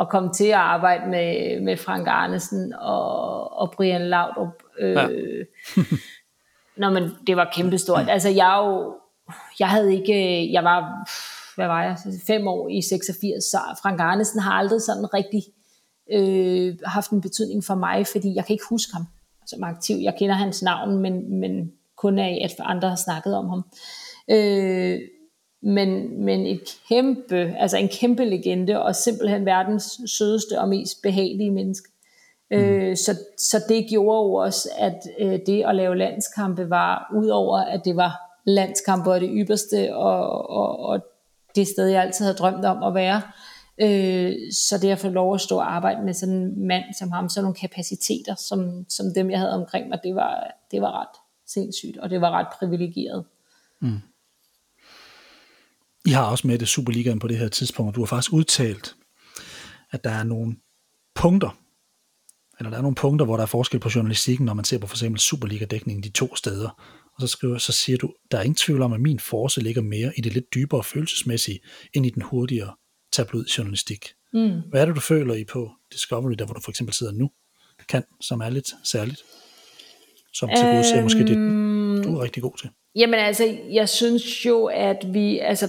at komme til at arbejde med, med Frank Arnesen og, og Brian Laudrup, øh, ja. Nå, men det var kæmpestort. Altså, jeg jo, jeg havde ikke, jeg var, hvad var jeg, fem år i 86, så Frank Arnesen har aldrig sådan rigtig øh, haft en betydning for mig, fordi jeg kan ikke huske ham som aktiv. Jeg kender hans navn, men, men kun af, at andre har snakket om ham. Øh, men, men et kæmpe, altså en kæmpe legende, og simpelthen verdens sødeste og mest behagelige menneske. Mm. Øh, så, så det gjorde jo også, at øh, det at lave landskampe var, udover at det var landskampe og det ypperste, og, og, og det sted, jeg altid havde drømt om at være, øh, så det at få lov at stå og arbejde med sådan en mand som ham, sådan nogle kapaciteter, som, som dem jeg havde omkring mig, det var, det var ret sindssygt, og det var ret privilegeret. Mm. I har også med det Superligaen på det her tidspunkt, og du har faktisk udtalt, at der er nogle punkter, eller der er nogle punkter, hvor der er forskel på journalistikken, når man ser på for eksempel Superliga-dækningen de to steder. Og så, skriver, så siger du, der er ingen tvivl om, at min force ligger mere i det lidt dybere følelsesmæssige, end i den hurtigere tabloid journalistik. Mm. Hvad er det, du føler i på Discovery, der hvor du for eksempel sidder nu, kan, som er lidt særligt? som til gode ser måske det, du er rigtig god til? Jamen altså, jeg synes jo, at vi, altså,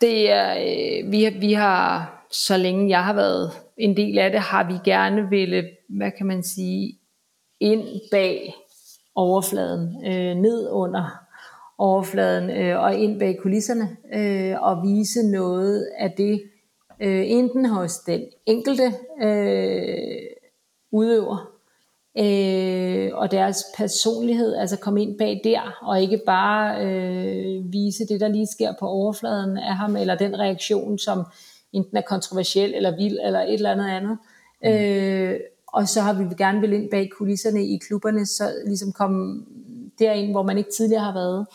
det er, øh, vi, vi har, så længe jeg har været en del af det, har vi gerne ville, hvad kan man sige, ind bag overfladen, øh, ned under overfladen øh, og ind bag kulisserne øh, og vise noget af det, øh, enten hos den enkelte øh, udøver øh, og deres personlighed, altså komme ind bag der, og ikke bare øh, vise det, der lige sker på overfladen af ham, eller den reaktion, som enten er kontroversiel eller vild, eller et eller andet andet. Mm. Øh, og så har vi gerne vil ind bag kulisserne i klubberne, så ligesom komme derind, hvor man ikke tidligere har været.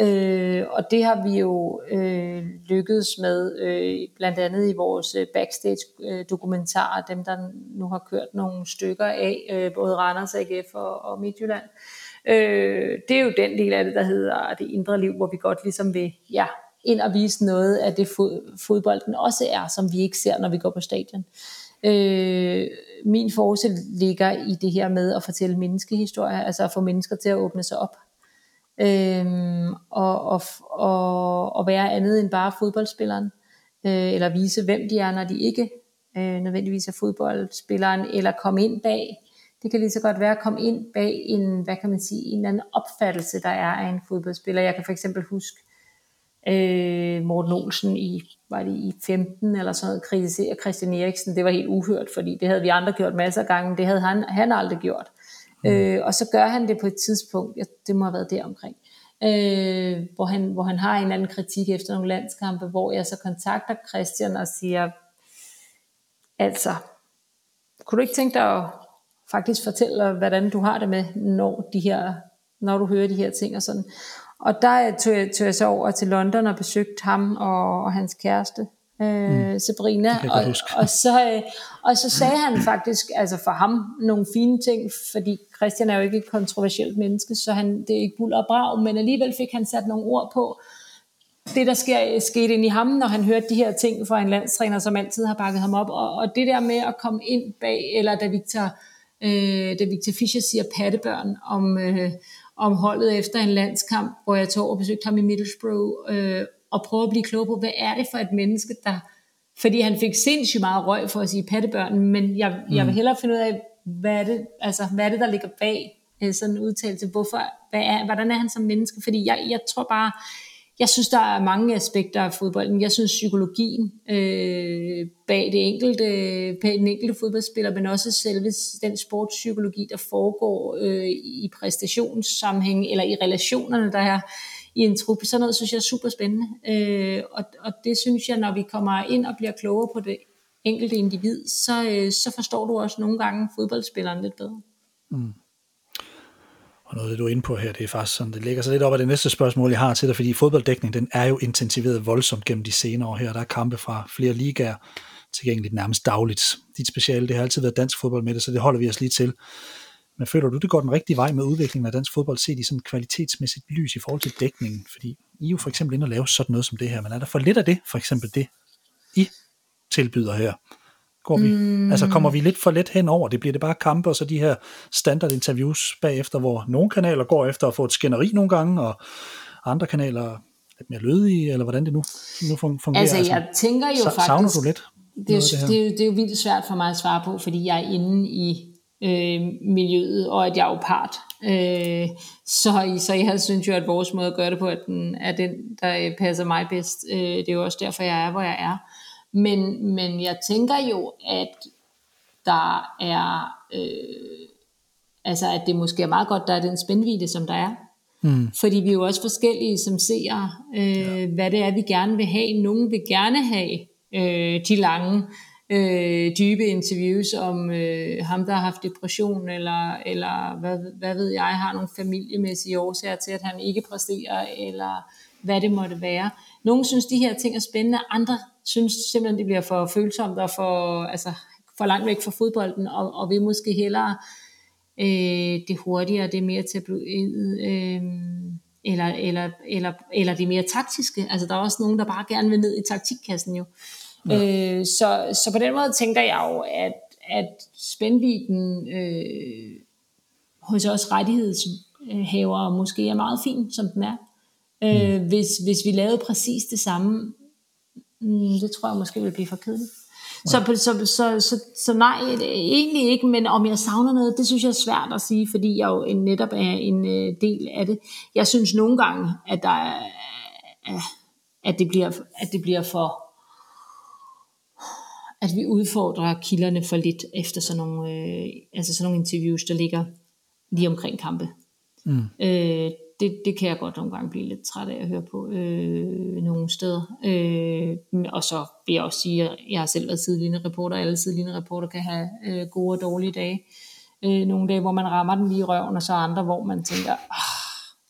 Øh, og det har vi jo øh, lykkedes med, øh, blandt andet i vores øh, backstage-dokumentarer, øh, dem der nu har kørt nogle stykker af, øh, både Randers AGF og, og Midtjylland. Øh, det er jo den del af det, der hedder det indre liv, hvor vi godt ligesom vil ja, ind og vise noget af det fodbolden også er, som vi ikke ser, når vi går på stadion. Øh, min force ligger i det her med at fortælle menneskehistorier, altså at få mennesker til at åbne sig op. Øhm, og, og, og, og være andet end bare fodboldspilleren, øh, eller vise hvem de er, når de ikke øh, nødvendigvis er fodboldspilleren, eller komme ind bag. Det kan lige så godt være at komme ind bag en, hvad kan man sige, en eller anden opfattelse, der er af en fodboldspiller. Jeg kan for eksempel huske øh, Morten Olsen i, var det i 15 eller sådan noget, kritisere Christian Eriksen. Det var helt uhørt, fordi det havde vi andre gjort masser af gange, det havde han, han aldrig gjort. Mm. Øh, og så gør han det på et tidspunkt, ja, det må have været der omkring, øh, hvor, han, hvor han har en anden kritik efter nogle landskampe, hvor jeg så kontakter Christian og siger, altså, kunne du ikke tænke dig at faktisk fortælle, hvordan du har det med, når, de her, når du hører de her ting og sådan. Og der tog jeg, tog jeg så over til London og besøgte ham og, og hans kæreste, øh, mm. Sabrina. Og, og, så, øh, og så sagde han faktisk, altså for ham, nogle fine ting, fordi Christian er jo ikke et kontroversielt menneske, så han, det er ikke bull og brag, men alligevel fik han sat nogle ord på, det, der sker, skete ind i ham, når han hørte de her ting fra en landstræner, som altid har bakket ham op. Og, og det der med at komme ind bag, eller da Victor, øh, da Victor Fischer siger pattebørn om, øh, om holdet efter en landskamp, hvor jeg tog og besøgte ham i Middlesbrough, øh, og prøve at blive klog på, hvad er det for et menneske, der... Fordi han fik sindssygt meget røg for at sige pattebørn, men jeg, mm. jeg vil mm. hellere finde ud af, hvad er det, altså, hvad er det der ligger bag øh, sådan en udtalelse? Hvorfor, hvad er, hvordan er han som menneske? Fordi jeg, jeg tror bare, jeg synes, der er mange aspekter af fodbolden. Jeg synes, psykologien øh, bag, det enkelte, bag den enkelte fodboldspiller, men også selve den sportspsykologi, der foregår øh, i præstationssammenhæng eller i relationerne, der er i en truppe. Sådan noget synes jeg er super spændende. Øh, og, og det synes jeg, når vi kommer ind og bliver klogere på det enkelte individ, så, øh, så forstår du også nogle gange fodboldspilleren lidt bedre. Mm. Og noget, det du er inde på her, det er faktisk sådan, det ligger sig lidt op af det næste spørgsmål, jeg har til dig, fordi fodbolddækning, den er jo intensiveret voldsomt gennem de senere år her. Der er kampe fra flere ligaer tilgængeligt nærmest dagligt. Dit speciale, det har altid været dansk fodbold med det, så det holder vi os lige til. Men føler du, det går den rigtige vej med udviklingen af dansk fodbold, set i sådan kvalitetsmæssigt lys i forhold til dækningen? Fordi I er jo for eksempel inde og lave sådan noget som det her, men er der for lidt af det, for eksempel det, I tilbyder her? Går vi, mm. Altså kommer vi lidt for let hen over det? Bliver det bare kampe og så de her standard interviews bagefter, hvor nogle kanaler går efter at få et skænderi nogle gange, og andre kanaler lidt mere lødige, eller hvordan det nu, nu fungerer? Altså jeg altså, tænker jo faktisk... Savner du lidt? Det er, jo, det, det, er jo, det er jo vildt svært for mig at svare på, fordi jeg er inde i øh, miljøet, og at jeg er jo part. Øh, så, så jeg synes jo, at vores måde at gøre det på, at den er den, der passer mig bedst. Øh, det er jo også derfor, jeg er, hvor jeg er. Men, men jeg tænker jo, at der er, øh, altså at det måske er meget godt, der er den spændvidde, som der er. Mm. Fordi vi er jo også forskellige som ser, øh, ja. hvad det er, vi gerne vil have. Nogle vil gerne have øh, de lange øh, dybe interviews om øh, ham, der har haft depression, eller, eller hvad, hvad ved jeg, har nogle familiemæssige årsager til, at han ikke præsterer, eller hvad det måtte være. Nogle synes, de her ting er spændende, andre synes simpelthen, det bliver for følsomt og for, altså, for langt væk fra fodbolden, og, og vil måske hellere øh, det hurtigere, det mere tabloid, øh, eller, eller, eller, eller det mere taktiske. Altså, der er også nogen, der bare gerne vil ned i taktikkassen jo. Ja. Øh, så, så på den måde tænker jeg jo, at, at spændviden øh, hos os rettighedshavere måske er meget fin, som den er. Øh, hvis, hvis vi lavede præcis det samme, mm, det tror jeg måske ville blive for kedeligt. Så, så, så, så, så nej, egentlig ikke, men om jeg savner noget, det synes jeg er svært at sige, fordi jeg jo netop er en øh, del af det. Jeg synes nogle gange, at, der er, at, det, bliver, at det bliver for, at vi udfordrer kilderne for lidt efter sådan nogle, øh, altså sådan nogle interviews, der ligger lige omkring kampe. Mm. Øh, det, det kan jeg godt nogle gange blive lidt træt af at høre på øh, nogle steder. Øh, og så vil jeg også sige, at jeg har selv været sidelinje reporter. Alle sidelinje reporter kan have øh, gode og dårlige dage. Øh, nogle dage, hvor man rammer den lige i røven, og så andre, hvor man tænker, ah,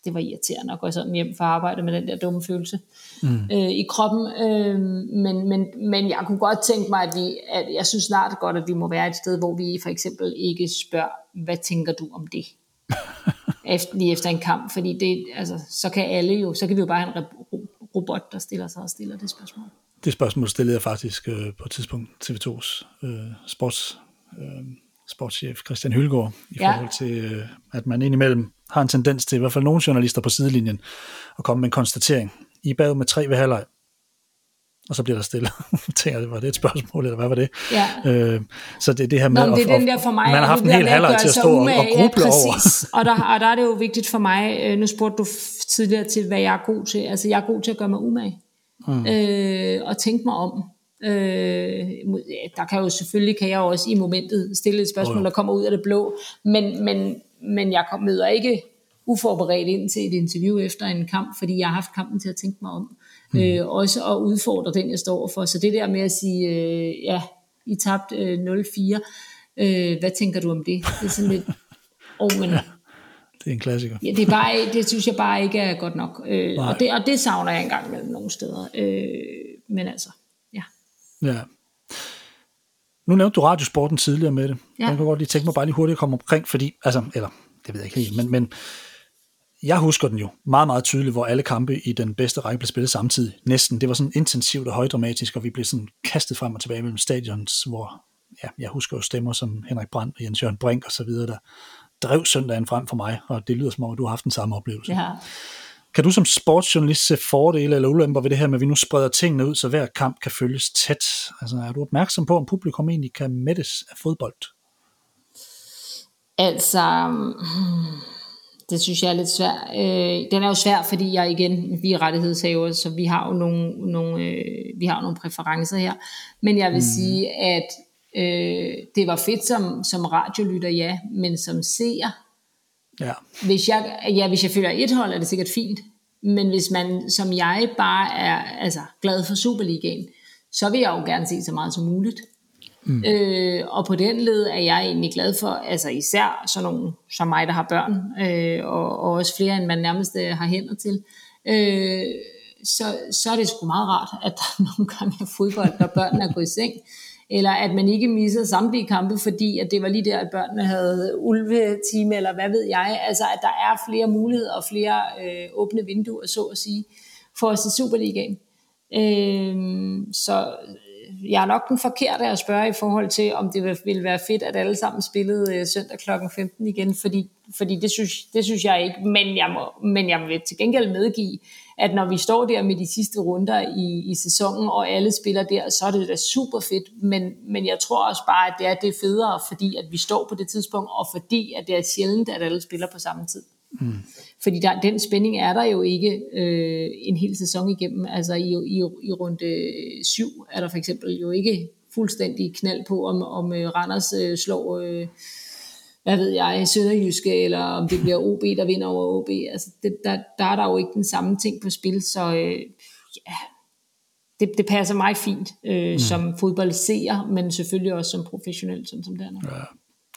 det var irriterende at gå sådan hjem for arbejde med den der dumme følelse mm. øh, i kroppen. Øh, men, men, men jeg kunne godt tænke mig, at, vi, at jeg synes snart godt, at vi må være et sted, hvor vi for eksempel ikke spørger, hvad tænker du om det? efter, lige efter en kamp, fordi det, altså, så kan alle jo, så kan vi jo bare have en robot, der stiller sig og stiller det spørgsmål. Det spørgsmål stillede jeg faktisk øh, på et tidspunkt TV2's øh, sports, øh, sportschef Christian Hylgaard, i ja. forhold til, øh, at man indimellem har en tendens til, i hvert fald nogle journalister på sidelinjen, at komme med en konstatering. I bag med tre ved halvleg og så bliver der stille. tænker var det et spørgsmål, eller hvad var det? Ja. Øh, så det er det her med, Nå, det er den der for mig, man har haft en hel halvleg til at stå og, og gruble ja, over. og, der, og der er det jo vigtigt for mig, øh, nu spurgte du tidligere til, hvad jeg er god til. Altså, jeg er god til at gøre mig umage. Mm. Øh, og tænke mig om. Øh, der kan jo selvfølgelig, kan jeg også i momentet stille et spørgsmål, oh, der kommer ud af det blå, men, men, men jeg møder ikke uforberedt ind til et interview efter en kamp, fordi jeg har haft kampen til at tænke mig om. Mm. Øh, også at udfordre den, jeg står for. Så det der med at sige, øh, ja, I tabte øh, 0-4, øh, hvad tænker du om det? Det er sådan lidt, oh, men, ja, det er en klassiker. Ja, det, er bare, det synes jeg bare ikke er godt nok. Øh, og, det, og det savner jeg engang mellem nogle steder. Øh, men altså, ja. Ja. Nu nævnte du radiosporten tidligere med det. Ja. Jeg kan godt lige tænke mig bare lige hurtigt at komme omkring, fordi, altså, eller, det ved jeg ikke helt, men, men jeg husker den jo meget, meget tydeligt, hvor alle kampe i den bedste række blev spillet samtidig. Næsten. Det var sådan intensivt og højdramatisk, og vi blev sådan kastet frem og tilbage mellem stadions, hvor ja, jeg husker jo stemmer som Henrik Brandt og Jens Jørgen Brink og så videre, der drev søndagen frem for mig, og det lyder som om, at du har haft den samme oplevelse. Ja. Kan du som sportsjournalist se fordele eller ulemper ved det her med, at vi nu spreder tingene ud, så hver kamp kan følges tæt? Altså, er du opmærksom på, om publikum egentlig kan mættes af fodbold? Altså, hmm, det synes jeg er lidt svært. Øh, den er jo svær, fordi jeg igen, vi er rettighedshaver, så vi har jo nogle, nogle, øh, vi har nogle præferencer her. Men jeg vil mm. sige, at øh, det var fedt som, som radiolytter, ja, men som seer, ja. hvis, jeg, ja, hvis jeg følger et hold, er det sikkert fint. Men hvis man som jeg bare er altså, glad for Superligaen, så vil jeg jo gerne se så meget som muligt. Mm. Øh, og på den led er jeg egentlig glad for, altså især sådan nogle som mig, der har børn, øh, og, og også flere, end man nærmest øh, har hænder til, øh, så, så er det sgu meget rart, at der nogle gange er fodbold, når børnene er gået i seng, eller at man ikke misser samtlige kampe, fordi at det var lige der, at børnene havde ulvetime, eller hvad ved jeg, altså at der er flere muligheder og flere øh, åbne vinduer, så at sige, for at se Superligaen. Øh, så jeg er nok den forkerte at spørge i forhold til, om det ville være fedt, at alle sammen spillede øh, søndag kl. 15 igen, fordi, fordi det, synes, det synes jeg ikke, men jeg, må, men jeg vil til gengæld medgive, at når vi står der med de sidste runder i, i sæsonen, og alle spiller der, så er det da super fedt, men, men jeg tror også bare, at det er det federe, fordi at vi står på det tidspunkt, og fordi at det er sjældent, at alle spiller på samme tid. Mm. Fordi der, den spænding er der jo ikke øh, en hel sæson igennem. Altså i, i, i runde syv er der for eksempel jo ikke fuldstændig knald på, om, om øh, Randers øh, slår, øh, hvad ved jeg, Sønderjyske, eller om det bliver OB, der vinder over OB. Altså det, der, der er der jo ikke den samme ting på spil, så øh, ja, det, det passer mig fint øh, mm. som fodboldseer, men selvfølgelig også som professionel, sådan som det er nu. Ja.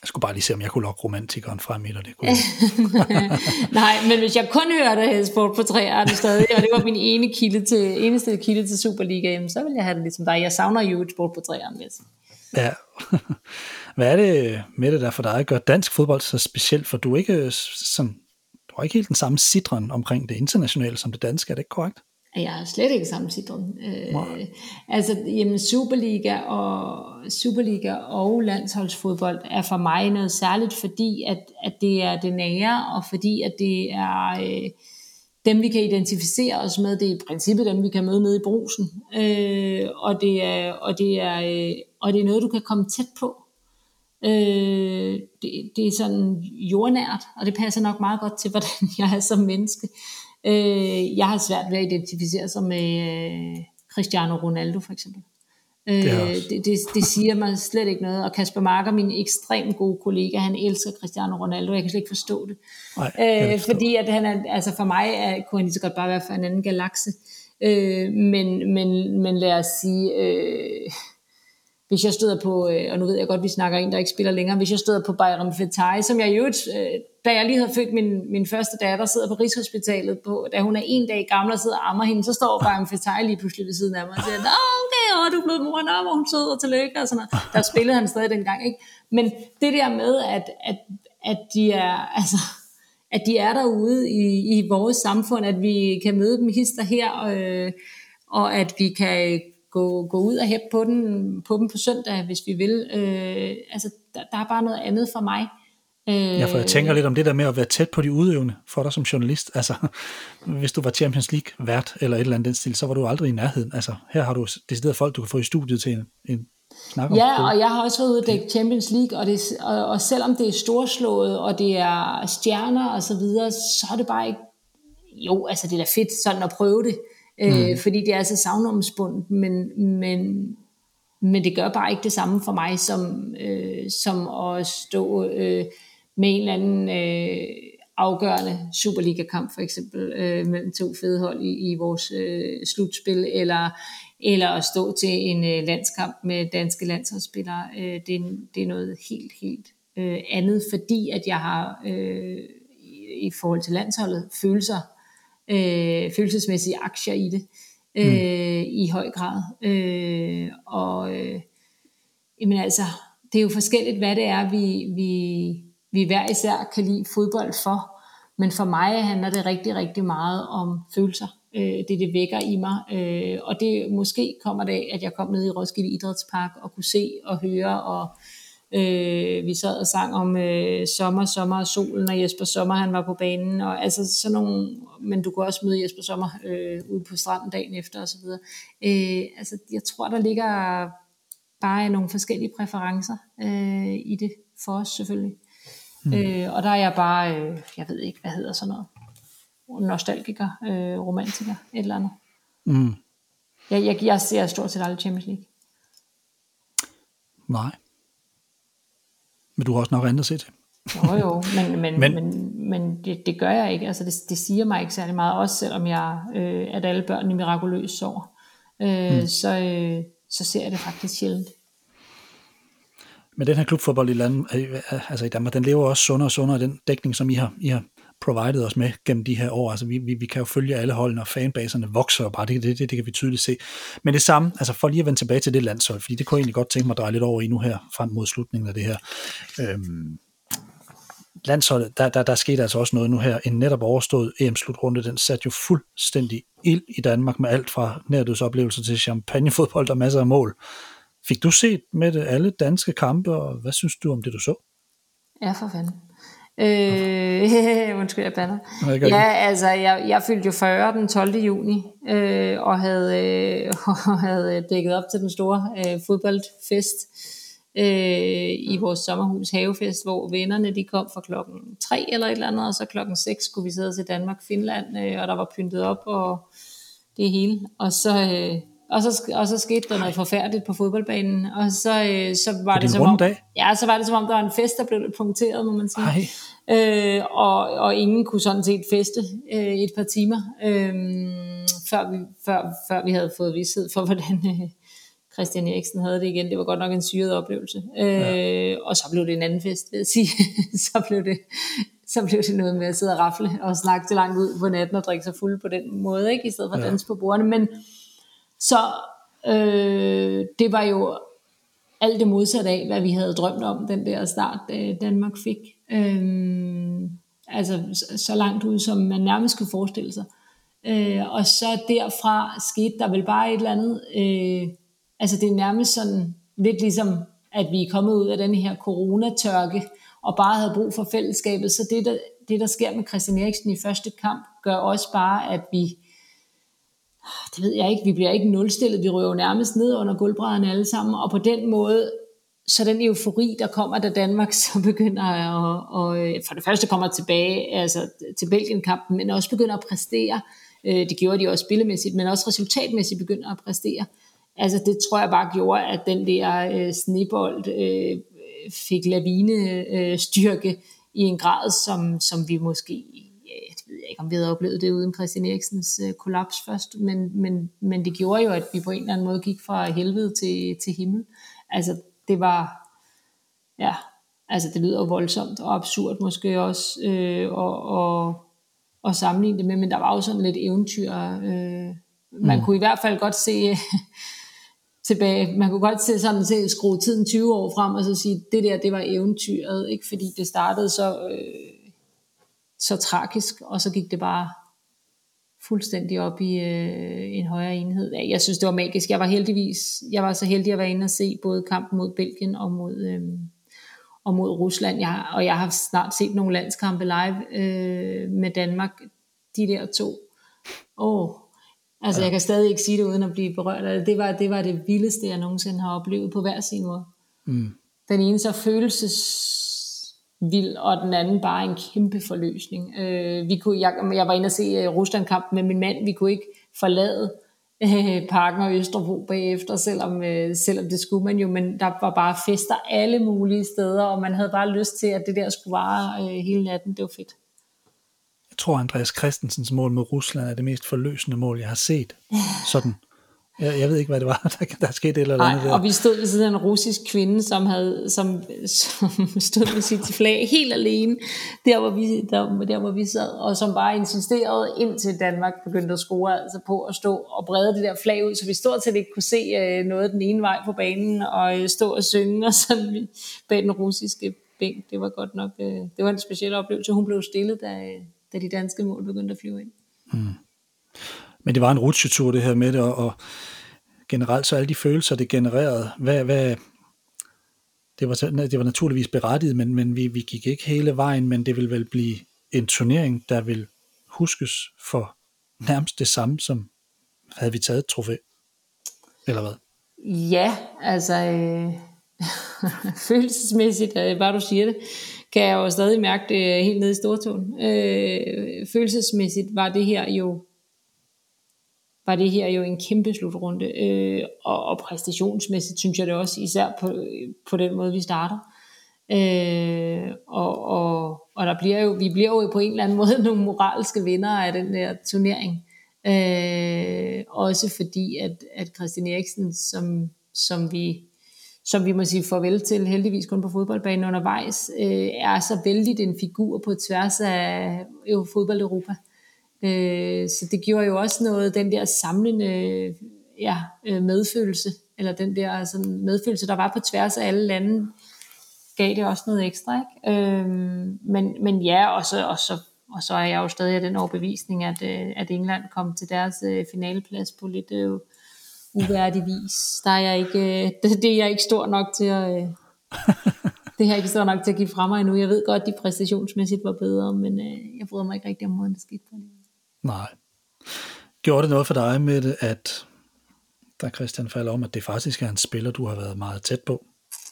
Jeg skulle bare lige se, om jeg kunne lokke romantikeren frem i det. det kunne Nej, men hvis jeg kun hørte sport på træerne stadig, og det var min ene kilde til, eneste kilde til Superliga, så ville jeg have det ligesom dig. Jeg savner jo et sport på træerne, vil Ja. Hvad er det med det der for dig, at gøre dansk fodbold så specielt? For du er ikke, som, du har ikke helt den samme sidren omkring det internationale som det danske, er det ikke korrekt? At jeg er slet ikke sammensidret. Øh, altså, jamen, Superliga og, Superliga og landsholdsfodbold er for mig noget særligt, fordi at, at det er det nære, og fordi at det er øh, dem, vi kan identificere os med. Det er i princippet dem, vi kan møde nede i brusen. Øh, og, det er, og, det er, øh, og det er noget, du kan komme tæt på. Øh, det, det er sådan jordnært, og det passer nok meget godt til, hvordan jeg er som menneske. Øh, jeg har svært ved at identificere sig med øh, Cristiano Ronaldo for eksempel. Øh, det, det, det, det siger mig slet ikke noget. Og Kasper Marker, min ekstremt gode kollega, han elsker Cristiano Ronaldo. Jeg kan slet ikke forstå det. Nej, øh, fordi at han er, altså for mig er, kunne han lige så godt bare være for en anden galakse. Øh, men, men, men lad os sige, øh, hvis jeg støder på, øh, og nu ved jeg godt, vi snakker en, der ikke spiller længere, hvis jeg støder på Bayram Fetai, som jeg jo, øh, da jeg lige havde født min, min første datter, sidder på Rigshospitalet, på, da hun er en dag gammel og sidder og ammer hende, så står Bayram Fetai lige pludselig ved siden af mig og siger, Nå, okay, åh, du er blevet mor, nå, hvor hun sød og tillykke, og sådan noget. Der spillede han stadig dengang, ikke? Men det der med, at, at, at de er, altså, at de er derude i, i vores samfund, at vi kan møde dem hister her, og, øh, og at vi kan gå, gå ud og hæppe på, den, på dem på søndag, hvis vi vil. Øh, altså, der, der er bare noget andet for mig. Øh, ja, for jeg tænker lidt om det der med at være tæt på de udøvende for dig som journalist. Altså, hvis du var Champions League vært eller et eller andet den stil, så var du aldrig i nærheden. Altså, her har du decideret folk, du kan få i studiet til en, en snak om. Ja, og jeg har også været ude og dække Champions League, og, det, og, og selvom det er storslået, og det er stjerner og så videre, så er det bare ikke... Jo, altså det er da fedt sådan at prøve det øh, mm. fordi det er så savnomspundet, men, men, men det gør bare ikke det samme for mig, som, øh, som at stå øh, med en eller anden øh, afgørende Superliga-kamp for eksempel, øh, mellem to fede hold i, i vores øh, slutspil, eller, eller at stå til en øh, landskamp med danske landsholdsspillere. Øh, det, det er noget helt, helt øh, andet, fordi at jeg har øh, i, i forhold til landsholdet følelser øh, følelsesmæssige aktier i det øh, mm. i høj grad. Øh, og øh, jamen altså, det er jo forskelligt, hvad det er, vi, vi, vi hver især kan lide fodbold for. Men for mig handler det rigtig, rigtig meget om følelser. Øh, det, det vækker i mig. Øh, og det måske kommer det af, at jeg kom ned i Roskilde Idrætspark og kunne se og høre og Øh, vi sad og sang om øh, sommer, sommer og solen, og Jesper Sommer han var på banen, og altså sådan nogle, men du kunne også møde Jesper Sommer øh, ude på stranden dagen efter osv. Øh, altså jeg tror, der ligger bare nogle forskellige præferencer øh, i det for os selvfølgelig. Mm. Øh, og der er jeg bare, øh, jeg ved ikke, hvad hedder sådan noget, nostalgiker, øh, romantiker, et eller andet. Mm. Jeg, jeg, jeg ser stort set aldrig Champions League. Nej. Men du har også nok andet at se til. jo jo, men, men, men, men, men det, det gør jeg ikke. Altså det, det siger mig ikke særlig meget, også selvom jeg, øh, at alle børn i mirakuløs sover. Øh, mm. så, øh, så ser jeg det faktisk sjældent. Men den her klubfodbold i, land, øh, altså i Danmark, den lever også sundere og sundere, den dækning, som I har, I har provided os med gennem de her år. Altså vi, vi, vi kan jo følge alle holdene, og fanbaserne vokser bare, det, det, det, det kan vi tydeligt se. Men det samme, altså for lige at vende tilbage til det landshold, fordi det kunne jeg egentlig godt tænke mig at dreje lidt over i nu her, frem mod slutningen af det her. Øhm, landsholdet, der, der, der skete altså også noget nu her. En netop overstået EM-slutrunde, den satte jo fuldstændig ild i Danmark med alt fra nærdødsoplevelser til champagnefodbold og masser af mål. Fik du set med det alle danske kampe, og hvad synes du om det, du så? Ja, for fanden. Øh, undskyld, jeg bander. Ja, altså, jeg, jeg fyldte jo 40 den 12. juni, øh, og, havde, øh, og havde dækket op til den store øh, fodboldfest øh, i vores sommerhus havefest, hvor vennerne de kom fra klokken 3 eller et eller andet, og så klokken 6 skulle vi sidde til Danmark-Finland, øh, og der var pyntet op, og det hele. Og så, øh, og så, og så skete der noget forfærdeligt på fodboldbanen, og så, øh, så var det, det som om, dag? ja, så var det som om, der var en fest, der blev punkteret, må man sige. Øh, og, og ingen kunne sådan set feste øh, et par timer, øh, før, vi, før, før vi havde fået vidshed for, hvordan øh, Christian Eriksen havde det igen. Det var godt nok en syret oplevelse. Øh, ja. Og så blev det en anden fest, vil jeg sige. så blev det så blev det noget med at sidde og rafle og snakke til langt ud på natten og drikke sig fuld på den måde, ikke? i stedet for at danse på bordene. Men, så øh, det var jo alt det modsatte af, hvad vi havde drømt om, den der start, øh, Danmark fik. Øh, altså så langt ud, som man nærmest kunne forestille sig. Øh, og så derfra skete der vel bare et eller andet, øh, altså det er nærmest sådan, lidt ligesom, at vi er kommet ud af den her coronatørke, og bare havde brug for fællesskabet, så det der, det, der sker med Christian Eriksen i første kamp, gør også bare, at vi, det ved jeg ikke, vi bliver ikke nulstillet, vi røver nærmest ned under gulvbrædderne alle sammen, og på den måde, så den eufori, der kommer, da Danmark så begynder at, og, øh, for det første kommer tilbage altså, til Belgien-kampen, men også begynder at præstere, øh, det gjorde de også spillemæssigt, men også resultatmæssigt begynder at præstere. Altså det tror jeg bare gjorde, at den der øh, snebold øh, fik lavine øh, styrke i en grad, som, som vi måske jeg ved ikke, om vi havde oplevet det uden Christian Eriksens øh, kollaps først, men, men, men det gjorde jo, at vi på en eller anden måde gik fra helvede til, til himmel. Altså, det var, ja, altså det lyder voldsomt og absurd måske også, øh, og, og, og sammenligne det med, men der var jo sådan lidt eventyr. Øh, man mm. kunne i hvert fald godt se tilbage, man kunne godt se sådan til skrue tiden 20 år frem, og så sige, det der, det var eventyret, ikke fordi det startede så... Øh, så tragisk, og så gik det bare fuldstændig op i øh, en højere enhed. Jeg synes, det var magisk. Jeg var heldigvis, jeg var så heldig at være inde og se både kampen mod Belgien og mod, øh, og mod Rusland. Jeg, og jeg har snart set nogle landskampe live øh, med Danmark. De der to. Åh, altså ja. jeg kan stadig ikke sige det uden at blive berørt. Det var, det var det vildeste, jeg nogensinde har oplevet på hver sin måde. Mm. Den ene så følelses vild, og den anden bare en kæmpe forløsning. Øh, vi kunne, jeg, jeg var inde og se uh, Rusland-kamp med min mand, vi kunne ikke forlade uh, parken og Østerbro bagefter, selvom, uh, selvom det skulle man jo, men der var bare fester alle mulige steder, og man havde bare lyst til, at det der skulle vare uh, hele natten. Det var fedt. Jeg tror, Andreas Christensens mål mod Rusland er det mest forløsende mål, jeg har set. Sådan jeg, jeg ved ikke, hvad det var, der, der skete et eller andet der. Og vi stod ved siden af en russisk kvinde, som, havde, som, som stod med sit flag helt alene, der hvor, vi, der, der hvor vi sad, og som bare insisterede, indtil Danmark begyndte at score altså på at stå og brede det der flag ud, så vi stort set ikke kunne se øh, noget den ene vej på banen, og øh, stå og synge og sådan bag den russiske bænk. Det var godt nok, øh, det var en speciel oplevelse. Hun blev stillet, da, da de danske mål begyndte at flyve ind. Hmm. Men det var en rutsjetur det her med det, og, og generelt så alle de følelser, det genererede, hvad, hvad, det, var, det var naturligvis berettiget, men, men vi, vi gik ikke hele vejen, men det vil vel blive en turnering, der vil huskes for nærmest det samme, som havde vi taget et trofæ, eller hvad? Ja, altså øh, følelsesmæssigt, øh, bare du siger det, kan jeg jo stadig mærke det helt nede i stortåen. Øh, følelsesmæssigt var det her jo var det her jo en kæmpe slutrunde. Øh, og, og præstationsmæssigt synes jeg det også, især på, på den måde, vi starter. Øh, og, og, og der bliver jo, vi bliver jo på en eller anden måde nogle moralske vinder af den der turnering. Øh, også fordi, at, at Christian Eriksen, som, som vi som vi må sige farvel til, heldigvis kun på fodboldbanen undervejs, øh, er så vældig en figur på tværs af øh, jo, fodbold Europa. Øh, så det gjorde jo også noget, den der samlende ja, øh, medfølelse, eller den der sådan, medfølelse, der var på tværs af alle lande, gav det også noget ekstra. Ikke? Øh, men, men ja, og så, og, så, og så er jeg jo stadig af den overbevisning, at, øh, at England kom til deres øh, finaleplads på lidt øh, uværdig vis. Der er jeg ikke, det, det er jeg ikke stor nok til at... Øh, det har jeg ikke stor nok til at give fra mig endnu. Jeg ved godt, at de præstationsmæssigt var bedre, men øh, jeg bryder mig ikke rigtig om måden, det skete på det. Nej. Gjorde det noget for dig med det, at der Christian falder om, at det faktisk er en spiller, du har været meget tæt på,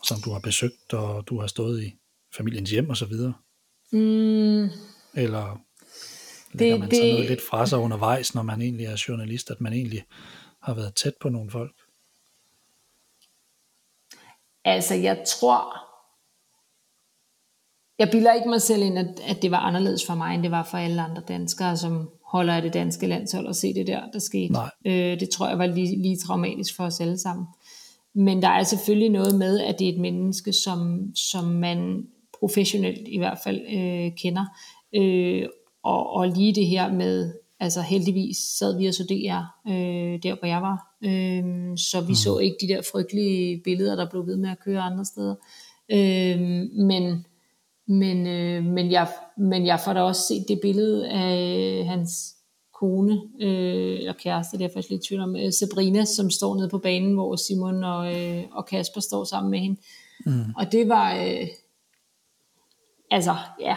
som du har besøgt, og du har stået i familiens hjem og så videre? Mm. Eller lægger det, man så det... noget lidt fra sig undervejs, når man egentlig er journalist, at man egentlig har været tæt på nogle folk? Altså, jeg tror, jeg bilder ikke mig selv ind, at, at det var anderledes for mig, end det var for alle andre danskere, som holder af det danske landshold og se det der, der skete. Nej. Øh, det tror jeg var lige, lige traumatisk for os alle sammen. Men der er selvfølgelig noget med, at det er et menneske, som, som man professionelt i hvert fald øh, kender. Øh, og, og lige det her med, altså heldigvis sad vi og så DR, øh, der hvor jeg var. Øh, så vi mm. så ikke de der frygtelige billeder, der blev ved med at køre andre steder. Øh, men men, øh, men, jeg, men jeg får da også set det billede af hans kone, øh, eller kæreste, det er jeg faktisk lidt i tvivl om, øh, Sabrina, som står nede på banen, hvor Simon og, øh, og Kasper står sammen med hende. Mm. Og det var, øh, altså, ja,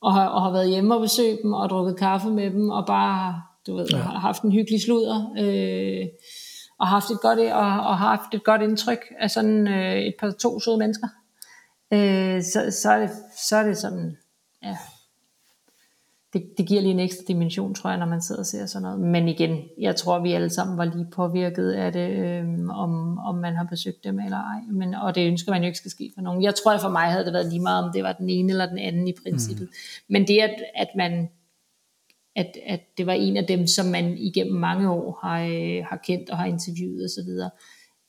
og har, og har været hjemme og besøgt dem, og drukket kaffe med dem, og bare, du ved, ja. har haft en hyggelig sludder, øh, og haft et godt, og, og haft et godt indtryk af sådan øh, et par to søde mennesker. Øh, så, så, er det, så er det sådan, ja, det, det giver lige en ekstra dimension, tror jeg, når man sidder og ser sådan noget. Men igen, jeg tror, vi alle sammen var lige påvirket af det, øh, om, om man har besøgt dem eller ej. Men, og det ønsker man jo ikke skal ske for nogen. Jeg tror, at for mig havde det været lige meget, om det var den ene eller den anden i princippet. Mm. Men det, at, at man at, at det var en af dem, som man igennem mange år har, øh, har kendt og har interviewet osv.,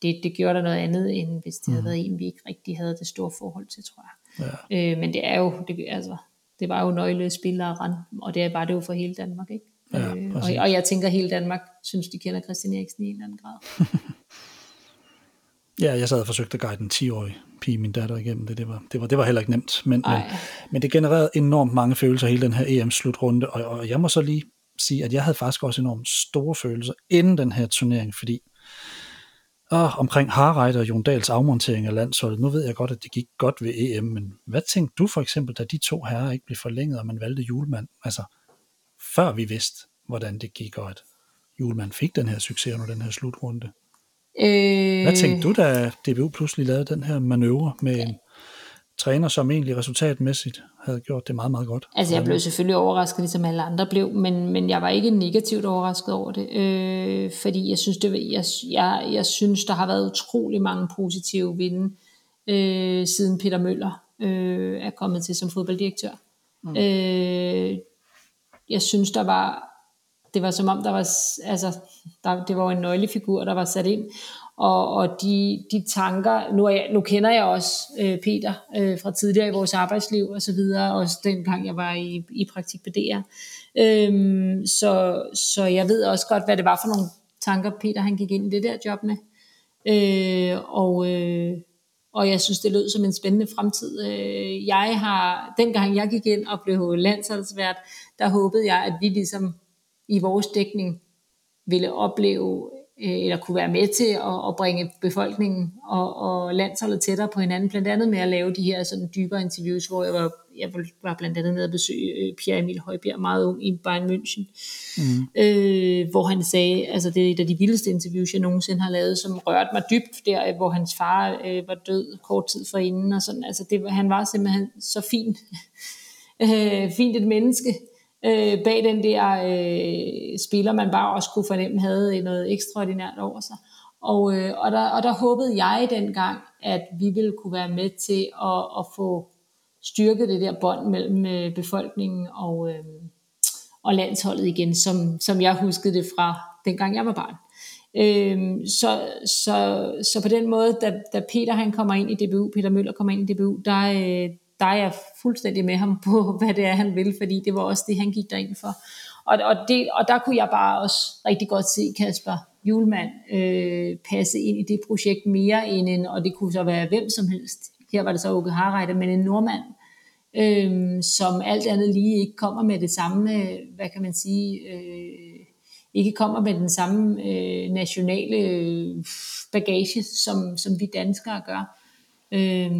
det, det gjorde der noget andet, end hvis det mm. havde været en, vi ikke rigtig havde det store forhold til, tror jeg. Ja. Øh, men det er jo, det, altså, det var jo nøglespillere, og det var det jo for hele Danmark, ikke? Ja, øh, og, og jeg tænker, at hele Danmark synes, de kender Christian Eriksen i en eller anden grad. ja, jeg sad og forsøgte at guide en 10-årig pige, min datter, igennem det. Det var, det var, det var heller ikke nemt, men, men, men det genererede enormt mange følelser, hele den her EM-slutrunde, og, og jeg må så lige sige, at jeg havde faktisk også enormt store følelser inden den her turnering, fordi og omkring Harreide og Jon Dahls afmontering af landsholdet. Nu ved jeg godt, at det gik godt ved EM, men hvad tænkte du for eksempel, da de to herrer ikke blev forlænget, og man valgte julemand? Altså, før vi vidste, hvordan det gik, og at julemand fik den her succes under den her slutrunde. Øh... Hvad tænkte du, da DBU pludselig lavede den her manøvre med en træner, som egentlig resultatmæssigt havde gjort det meget, meget godt. Altså jeg blev selvfølgelig overrasket, ligesom alle andre blev, men, men jeg var ikke negativt overrasket over det, øh, fordi jeg synes, det, jeg, jeg, jeg synes, der har været utrolig mange positive vinde, øh, siden Peter Møller øh, er kommet til som fodbolddirektør. Mm. Øh, jeg synes, der var, det var som om, der var, altså, der, det var en nøglefigur, der var sat ind, og, og de, de tanker, nu, er jeg, nu kender jeg også øh, Peter øh, fra tidligere i vores arbejdsliv og så videre, også dengang jeg var i, i praktik på DR. Øhm, så, så jeg ved også godt, hvad det var for nogle tanker, Peter han gik ind i det der job med. Øh, og, øh, og jeg synes, det lød som en spændende fremtid. Øh, jeg har, dengang jeg gik ind og blev landsholdsvært, der håbede jeg, at vi ligesom i vores dækning ville opleve eller kunne være med til at, at bringe befolkningen og, og landsholdet tættere på hinanden, blandt andet med at lave de her sådan dybere interviews, hvor jeg var, jeg var blandt andet nede at besøge øh, Pierre Emil Højbjerg, meget ung i Bayern München, mm. øh, hvor han sagde, altså det er et af de vildeste interviews, jeg nogensinde har lavet, som rørte mig dybt der, hvor hans far øh, var død kort tid forinden, og sådan, altså det, han var simpelthen så fin, øh, fint et menneske, øh, bag den der øh, spiller, man bare også kunne fornemme havde øh, noget ekstraordinært over sig. Og, øh, og, der, og der håbede jeg dengang, at vi ville kunne være med til at, at få styrket det der bånd mellem øh, befolkningen og, øh, og landsholdet igen, som, som jeg huskede det fra dengang jeg var barn. Øhm, så, så, så på den måde, da, da Peter han kommer ind i DBU, Peter Møller kommer ind i DBU, der, øh, der er jeg fuldstændig med ham på, hvad det er, han vil, fordi det var også det, han gik derind for. Og, og, det, og der kunne jeg bare også rigtig godt se Kasper Julemand øh, passe ind i det projekt mere end en, og det kunne så være hvem som helst. Her var det så Åke Harreide, men en nordmand, øh, som alt andet lige ikke kommer med det samme, øh, hvad kan man sige, øh, ikke kommer med den samme øh, nationale øh, bagage, som, som vi danskere gør. Øh,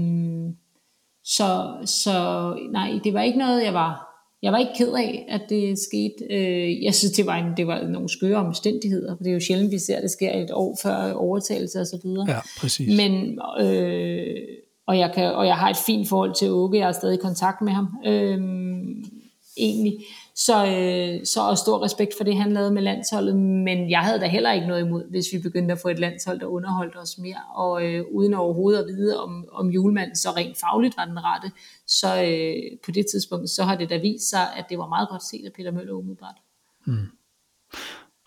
så, så nej, det var ikke noget, jeg var jeg var ikke ked af, at det skete. Øh, jeg synes, det var, en, det var nogle skøre omstændigheder, for det er jo sjældent, vi ser, at det sker et år før overtagelse og så videre. Ja, præcis. Men, øh, og, jeg kan, og jeg har et fint forhold til Åke, jeg er stadig i kontakt med ham, øh, egentlig. Så, øh, så og stor respekt for det, han lavede med landsholdet, men jeg havde da heller ikke noget imod, hvis vi begyndte at få et landshold, der underholdt os mere, og øh, uden overhovedet at vide, om, om julemanden så rent fagligt var den rette, så øh, på det tidspunkt, så har det da vist sig, at det var meget godt set af Peter Møller umiddelbart. Mm.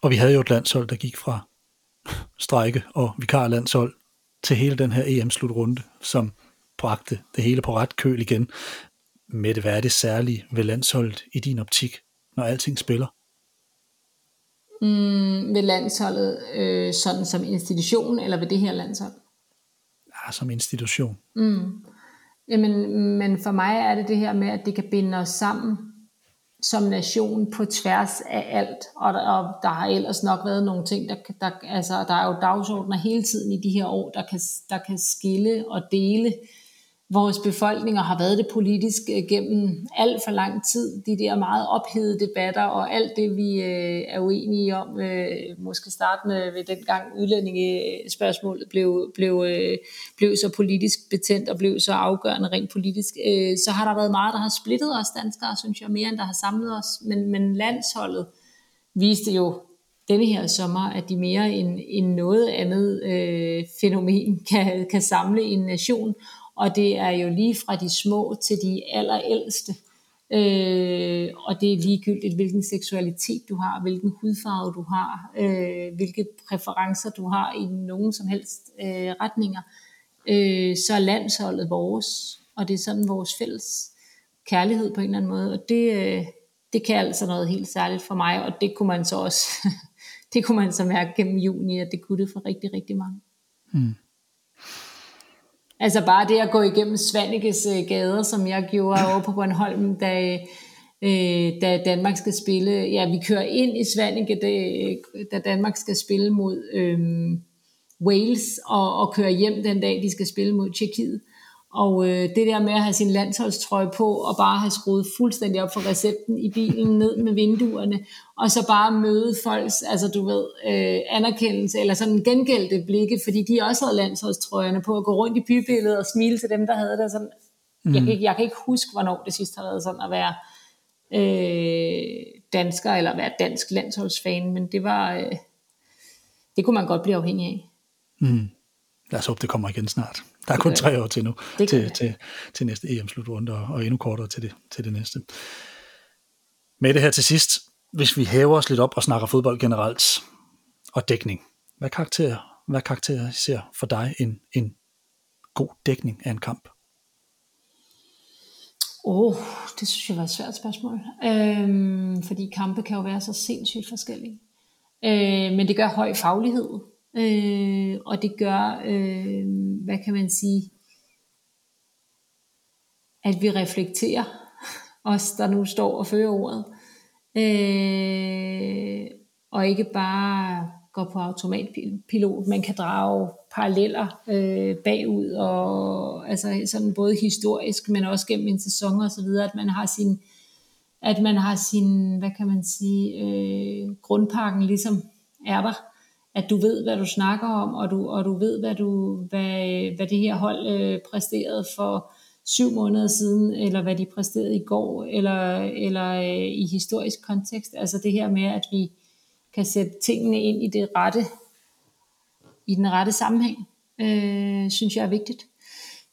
Og vi havde jo et landshold, der gik fra strække og vikarlandshold til hele den her EM-slutrunde, som bragte det hele på ret køl igen. Mette, hvad er det særlige ved landsholdet i din optik, når alting spiller? Mm, ved landsholdet øh, sådan som institution, eller ved det her landshold? Ja, som institution. Mm. Jamen, men for mig er det det her med, at det kan binde os sammen som nation på tværs af alt, og der, og der har ellers nok været nogle ting, der, der, altså, der er jo dagsordner hele tiden i de her år, der kan, der kan skille og dele vores befolkninger har været det politisk øh, gennem alt for lang tid. De der meget ophedede debatter og alt det, vi øh, er uenige om, øh, måske starte med ved den gang udlændingespørgsmålet blev, blev, øh, blev så politisk betændt og blev så afgørende rent politisk, øh, så har der været meget, der har splittet os danskere, synes jeg, mere end der har samlet os. Men, men landsholdet viste jo denne her sommer, at de mere end, end noget andet øh, fænomen kan, kan samle en nation, og det er jo lige fra de små til de allerældste. Øh, og det er ligegyldigt, hvilken seksualitet du har, hvilken hudfarve du har, øh, hvilke præferencer du har i nogen som helst øh, retninger, øh, så er landsholdet vores, og det er sådan vores fælles kærlighed på en eller anden måde, og det, øh, det kan altså noget helt særligt for mig, og det kunne man så også, det kunne man så mærke gennem juni, at det kunne det for rigtig, rigtig mange. Mm. Altså bare det at gå igennem Svanikes øh, gader, som jeg gjorde over på Bornholm, da, øh, da Danmark skal spille. Ja, vi kører ind i Svanike, da, øh, da Danmark skal spille mod øh, Wales, og, og kører hjem den dag, de skal spille mod Tjekkiet. Og øh, det der med at have sin landsholdstrøje på, og bare have skruet fuldstændig op for recepten i bilen, ned med vinduerne, og så bare møde folks, altså du ved, øh, anerkendelse, eller sådan gengældte blikke, fordi de også havde landsholdstrøjerne på, at gå rundt i bybilledet og smile til dem, der havde det. Sådan. Mm. Jeg, kan, jeg kan ikke huske, hvornår det sidste har været sådan at være øh, dansker, eller være dansk landsholdsfan, men det var, øh, det kunne man godt blive afhængig af. Mm. Lad os håbe, det kommer igen snart. Der er kun tre år til nu, til, til, til, til næste EM-slutrunde, og, og endnu kortere til det, til det næste. Med det her til sidst, hvis vi hæver os lidt op og snakker fodbold generelt, og dækning. Hvad karakter, hvad karakter ser for dig en, en god dækning af en kamp? Åh, oh, det synes jeg var et svært spørgsmål. Øhm, fordi kampe kan jo være så sindssygt forskellige. Øh, men det gør høj faglighed øh, og det gør, øh, hvad kan man sige, at vi reflekterer os, der nu står og fører ordet, øh, og ikke bare går på automatpilot, man kan drage paralleller øh, bagud, og altså sådan både historisk, men også gennem en sæson og så videre, at man har sin, at man har sin, hvad kan man sige, øh, grundpakken ligesom er der, at du ved, hvad du snakker om, og du, og du ved, hvad, du, hvad, hvad det her hold øh, præsterede for syv måneder siden, eller hvad de præsterede i går, eller, eller øh, i historisk kontekst. Altså det her med, at vi kan sætte tingene ind i det rette, i den rette sammenhæng, øh, synes jeg er vigtigt.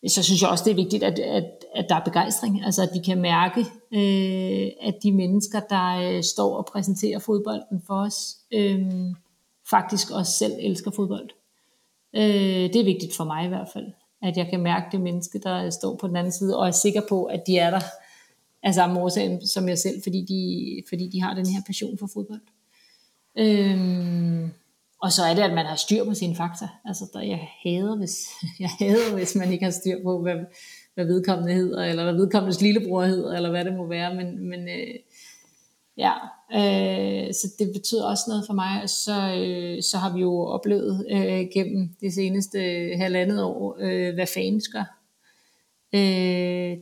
Så synes jeg også, det er vigtigt, at, at, at der er begejstring, altså at vi kan mærke, øh, at de mennesker, der øh, står og præsenterer fodbolden for os, øh, faktisk også selv elsker fodbold. Øh, det er vigtigt for mig i hvert fald, at jeg kan mærke det menneske, der står på den anden side, og er sikker på, at de er der af samme årsag som jeg selv, fordi de, fordi de har den her passion for fodbold. Øh, og så er det, at man har styr på sine fakta. Altså, der, jeg hader, hvis, jeg hader, hvis man ikke har styr på, hvad, hvad vedkommende hedder, eller hvad vedkommendes lillebror hedder, eller hvad det må være. Men, men øh, Ja, øh, så det betyder også noget for mig. Så, øh, så har vi jo oplevet øh, gennem det seneste øh, halvandet år, øh, hvad fans gør. Øh,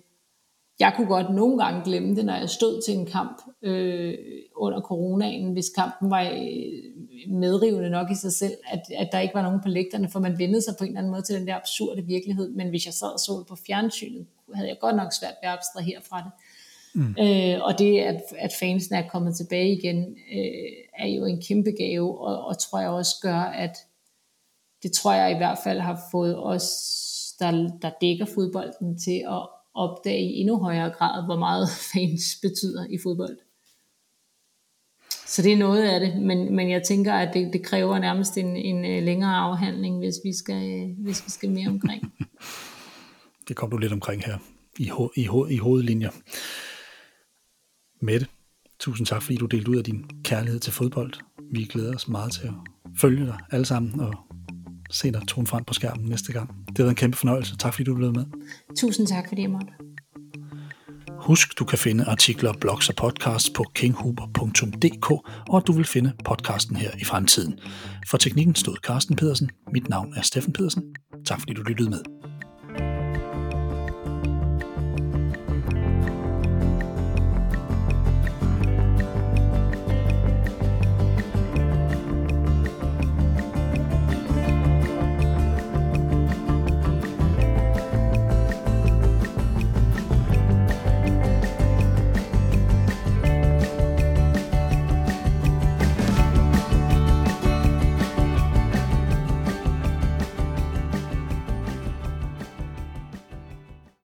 jeg kunne godt nogle gange glemme det, når jeg stod til en kamp øh, under coronaen, hvis kampen var øh, medrivende nok i sig selv, at, at der ikke var nogen på lægterne, for man vendte sig på en eller anden måde til den der absurde virkelighed. Men hvis jeg sad og så det på fjernsynet, havde jeg godt nok svært ved at abstrahere fra det. Mm. Øh, og det, at, at fansen er kommet tilbage igen, øh, er jo en kæmpe gave, og, og tror jeg også gør, at det tror jeg i hvert fald har fået os, der, der dækker fodbolden, til at opdage i endnu højere grad, hvor meget fans betyder i fodbold. Så det er noget af det, men, men jeg tænker, at det, det kræver nærmest en, en øh, længere afhandling, hvis vi skal, hvis vi skal mere omkring. det kom du lidt omkring her i, ho- i, ho- i hovedlinjer. Mette, tusind tak, fordi du delte ud af din kærlighed til fodbold. Vi glæder os meget til at følge dig alle sammen og se dig tone frem på skærmen næste gang. Det har været en kæmpe fornøjelse. Tak fordi du blev med. Tusind tak, fordi jeg måtte. Husk, du kan finde artikler, blogs og podcasts på kinghuber.dk, og at du vil finde podcasten her i fremtiden. For teknikken stod Carsten Pedersen. Mit navn er Steffen Pedersen. Tak fordi du lyttede med.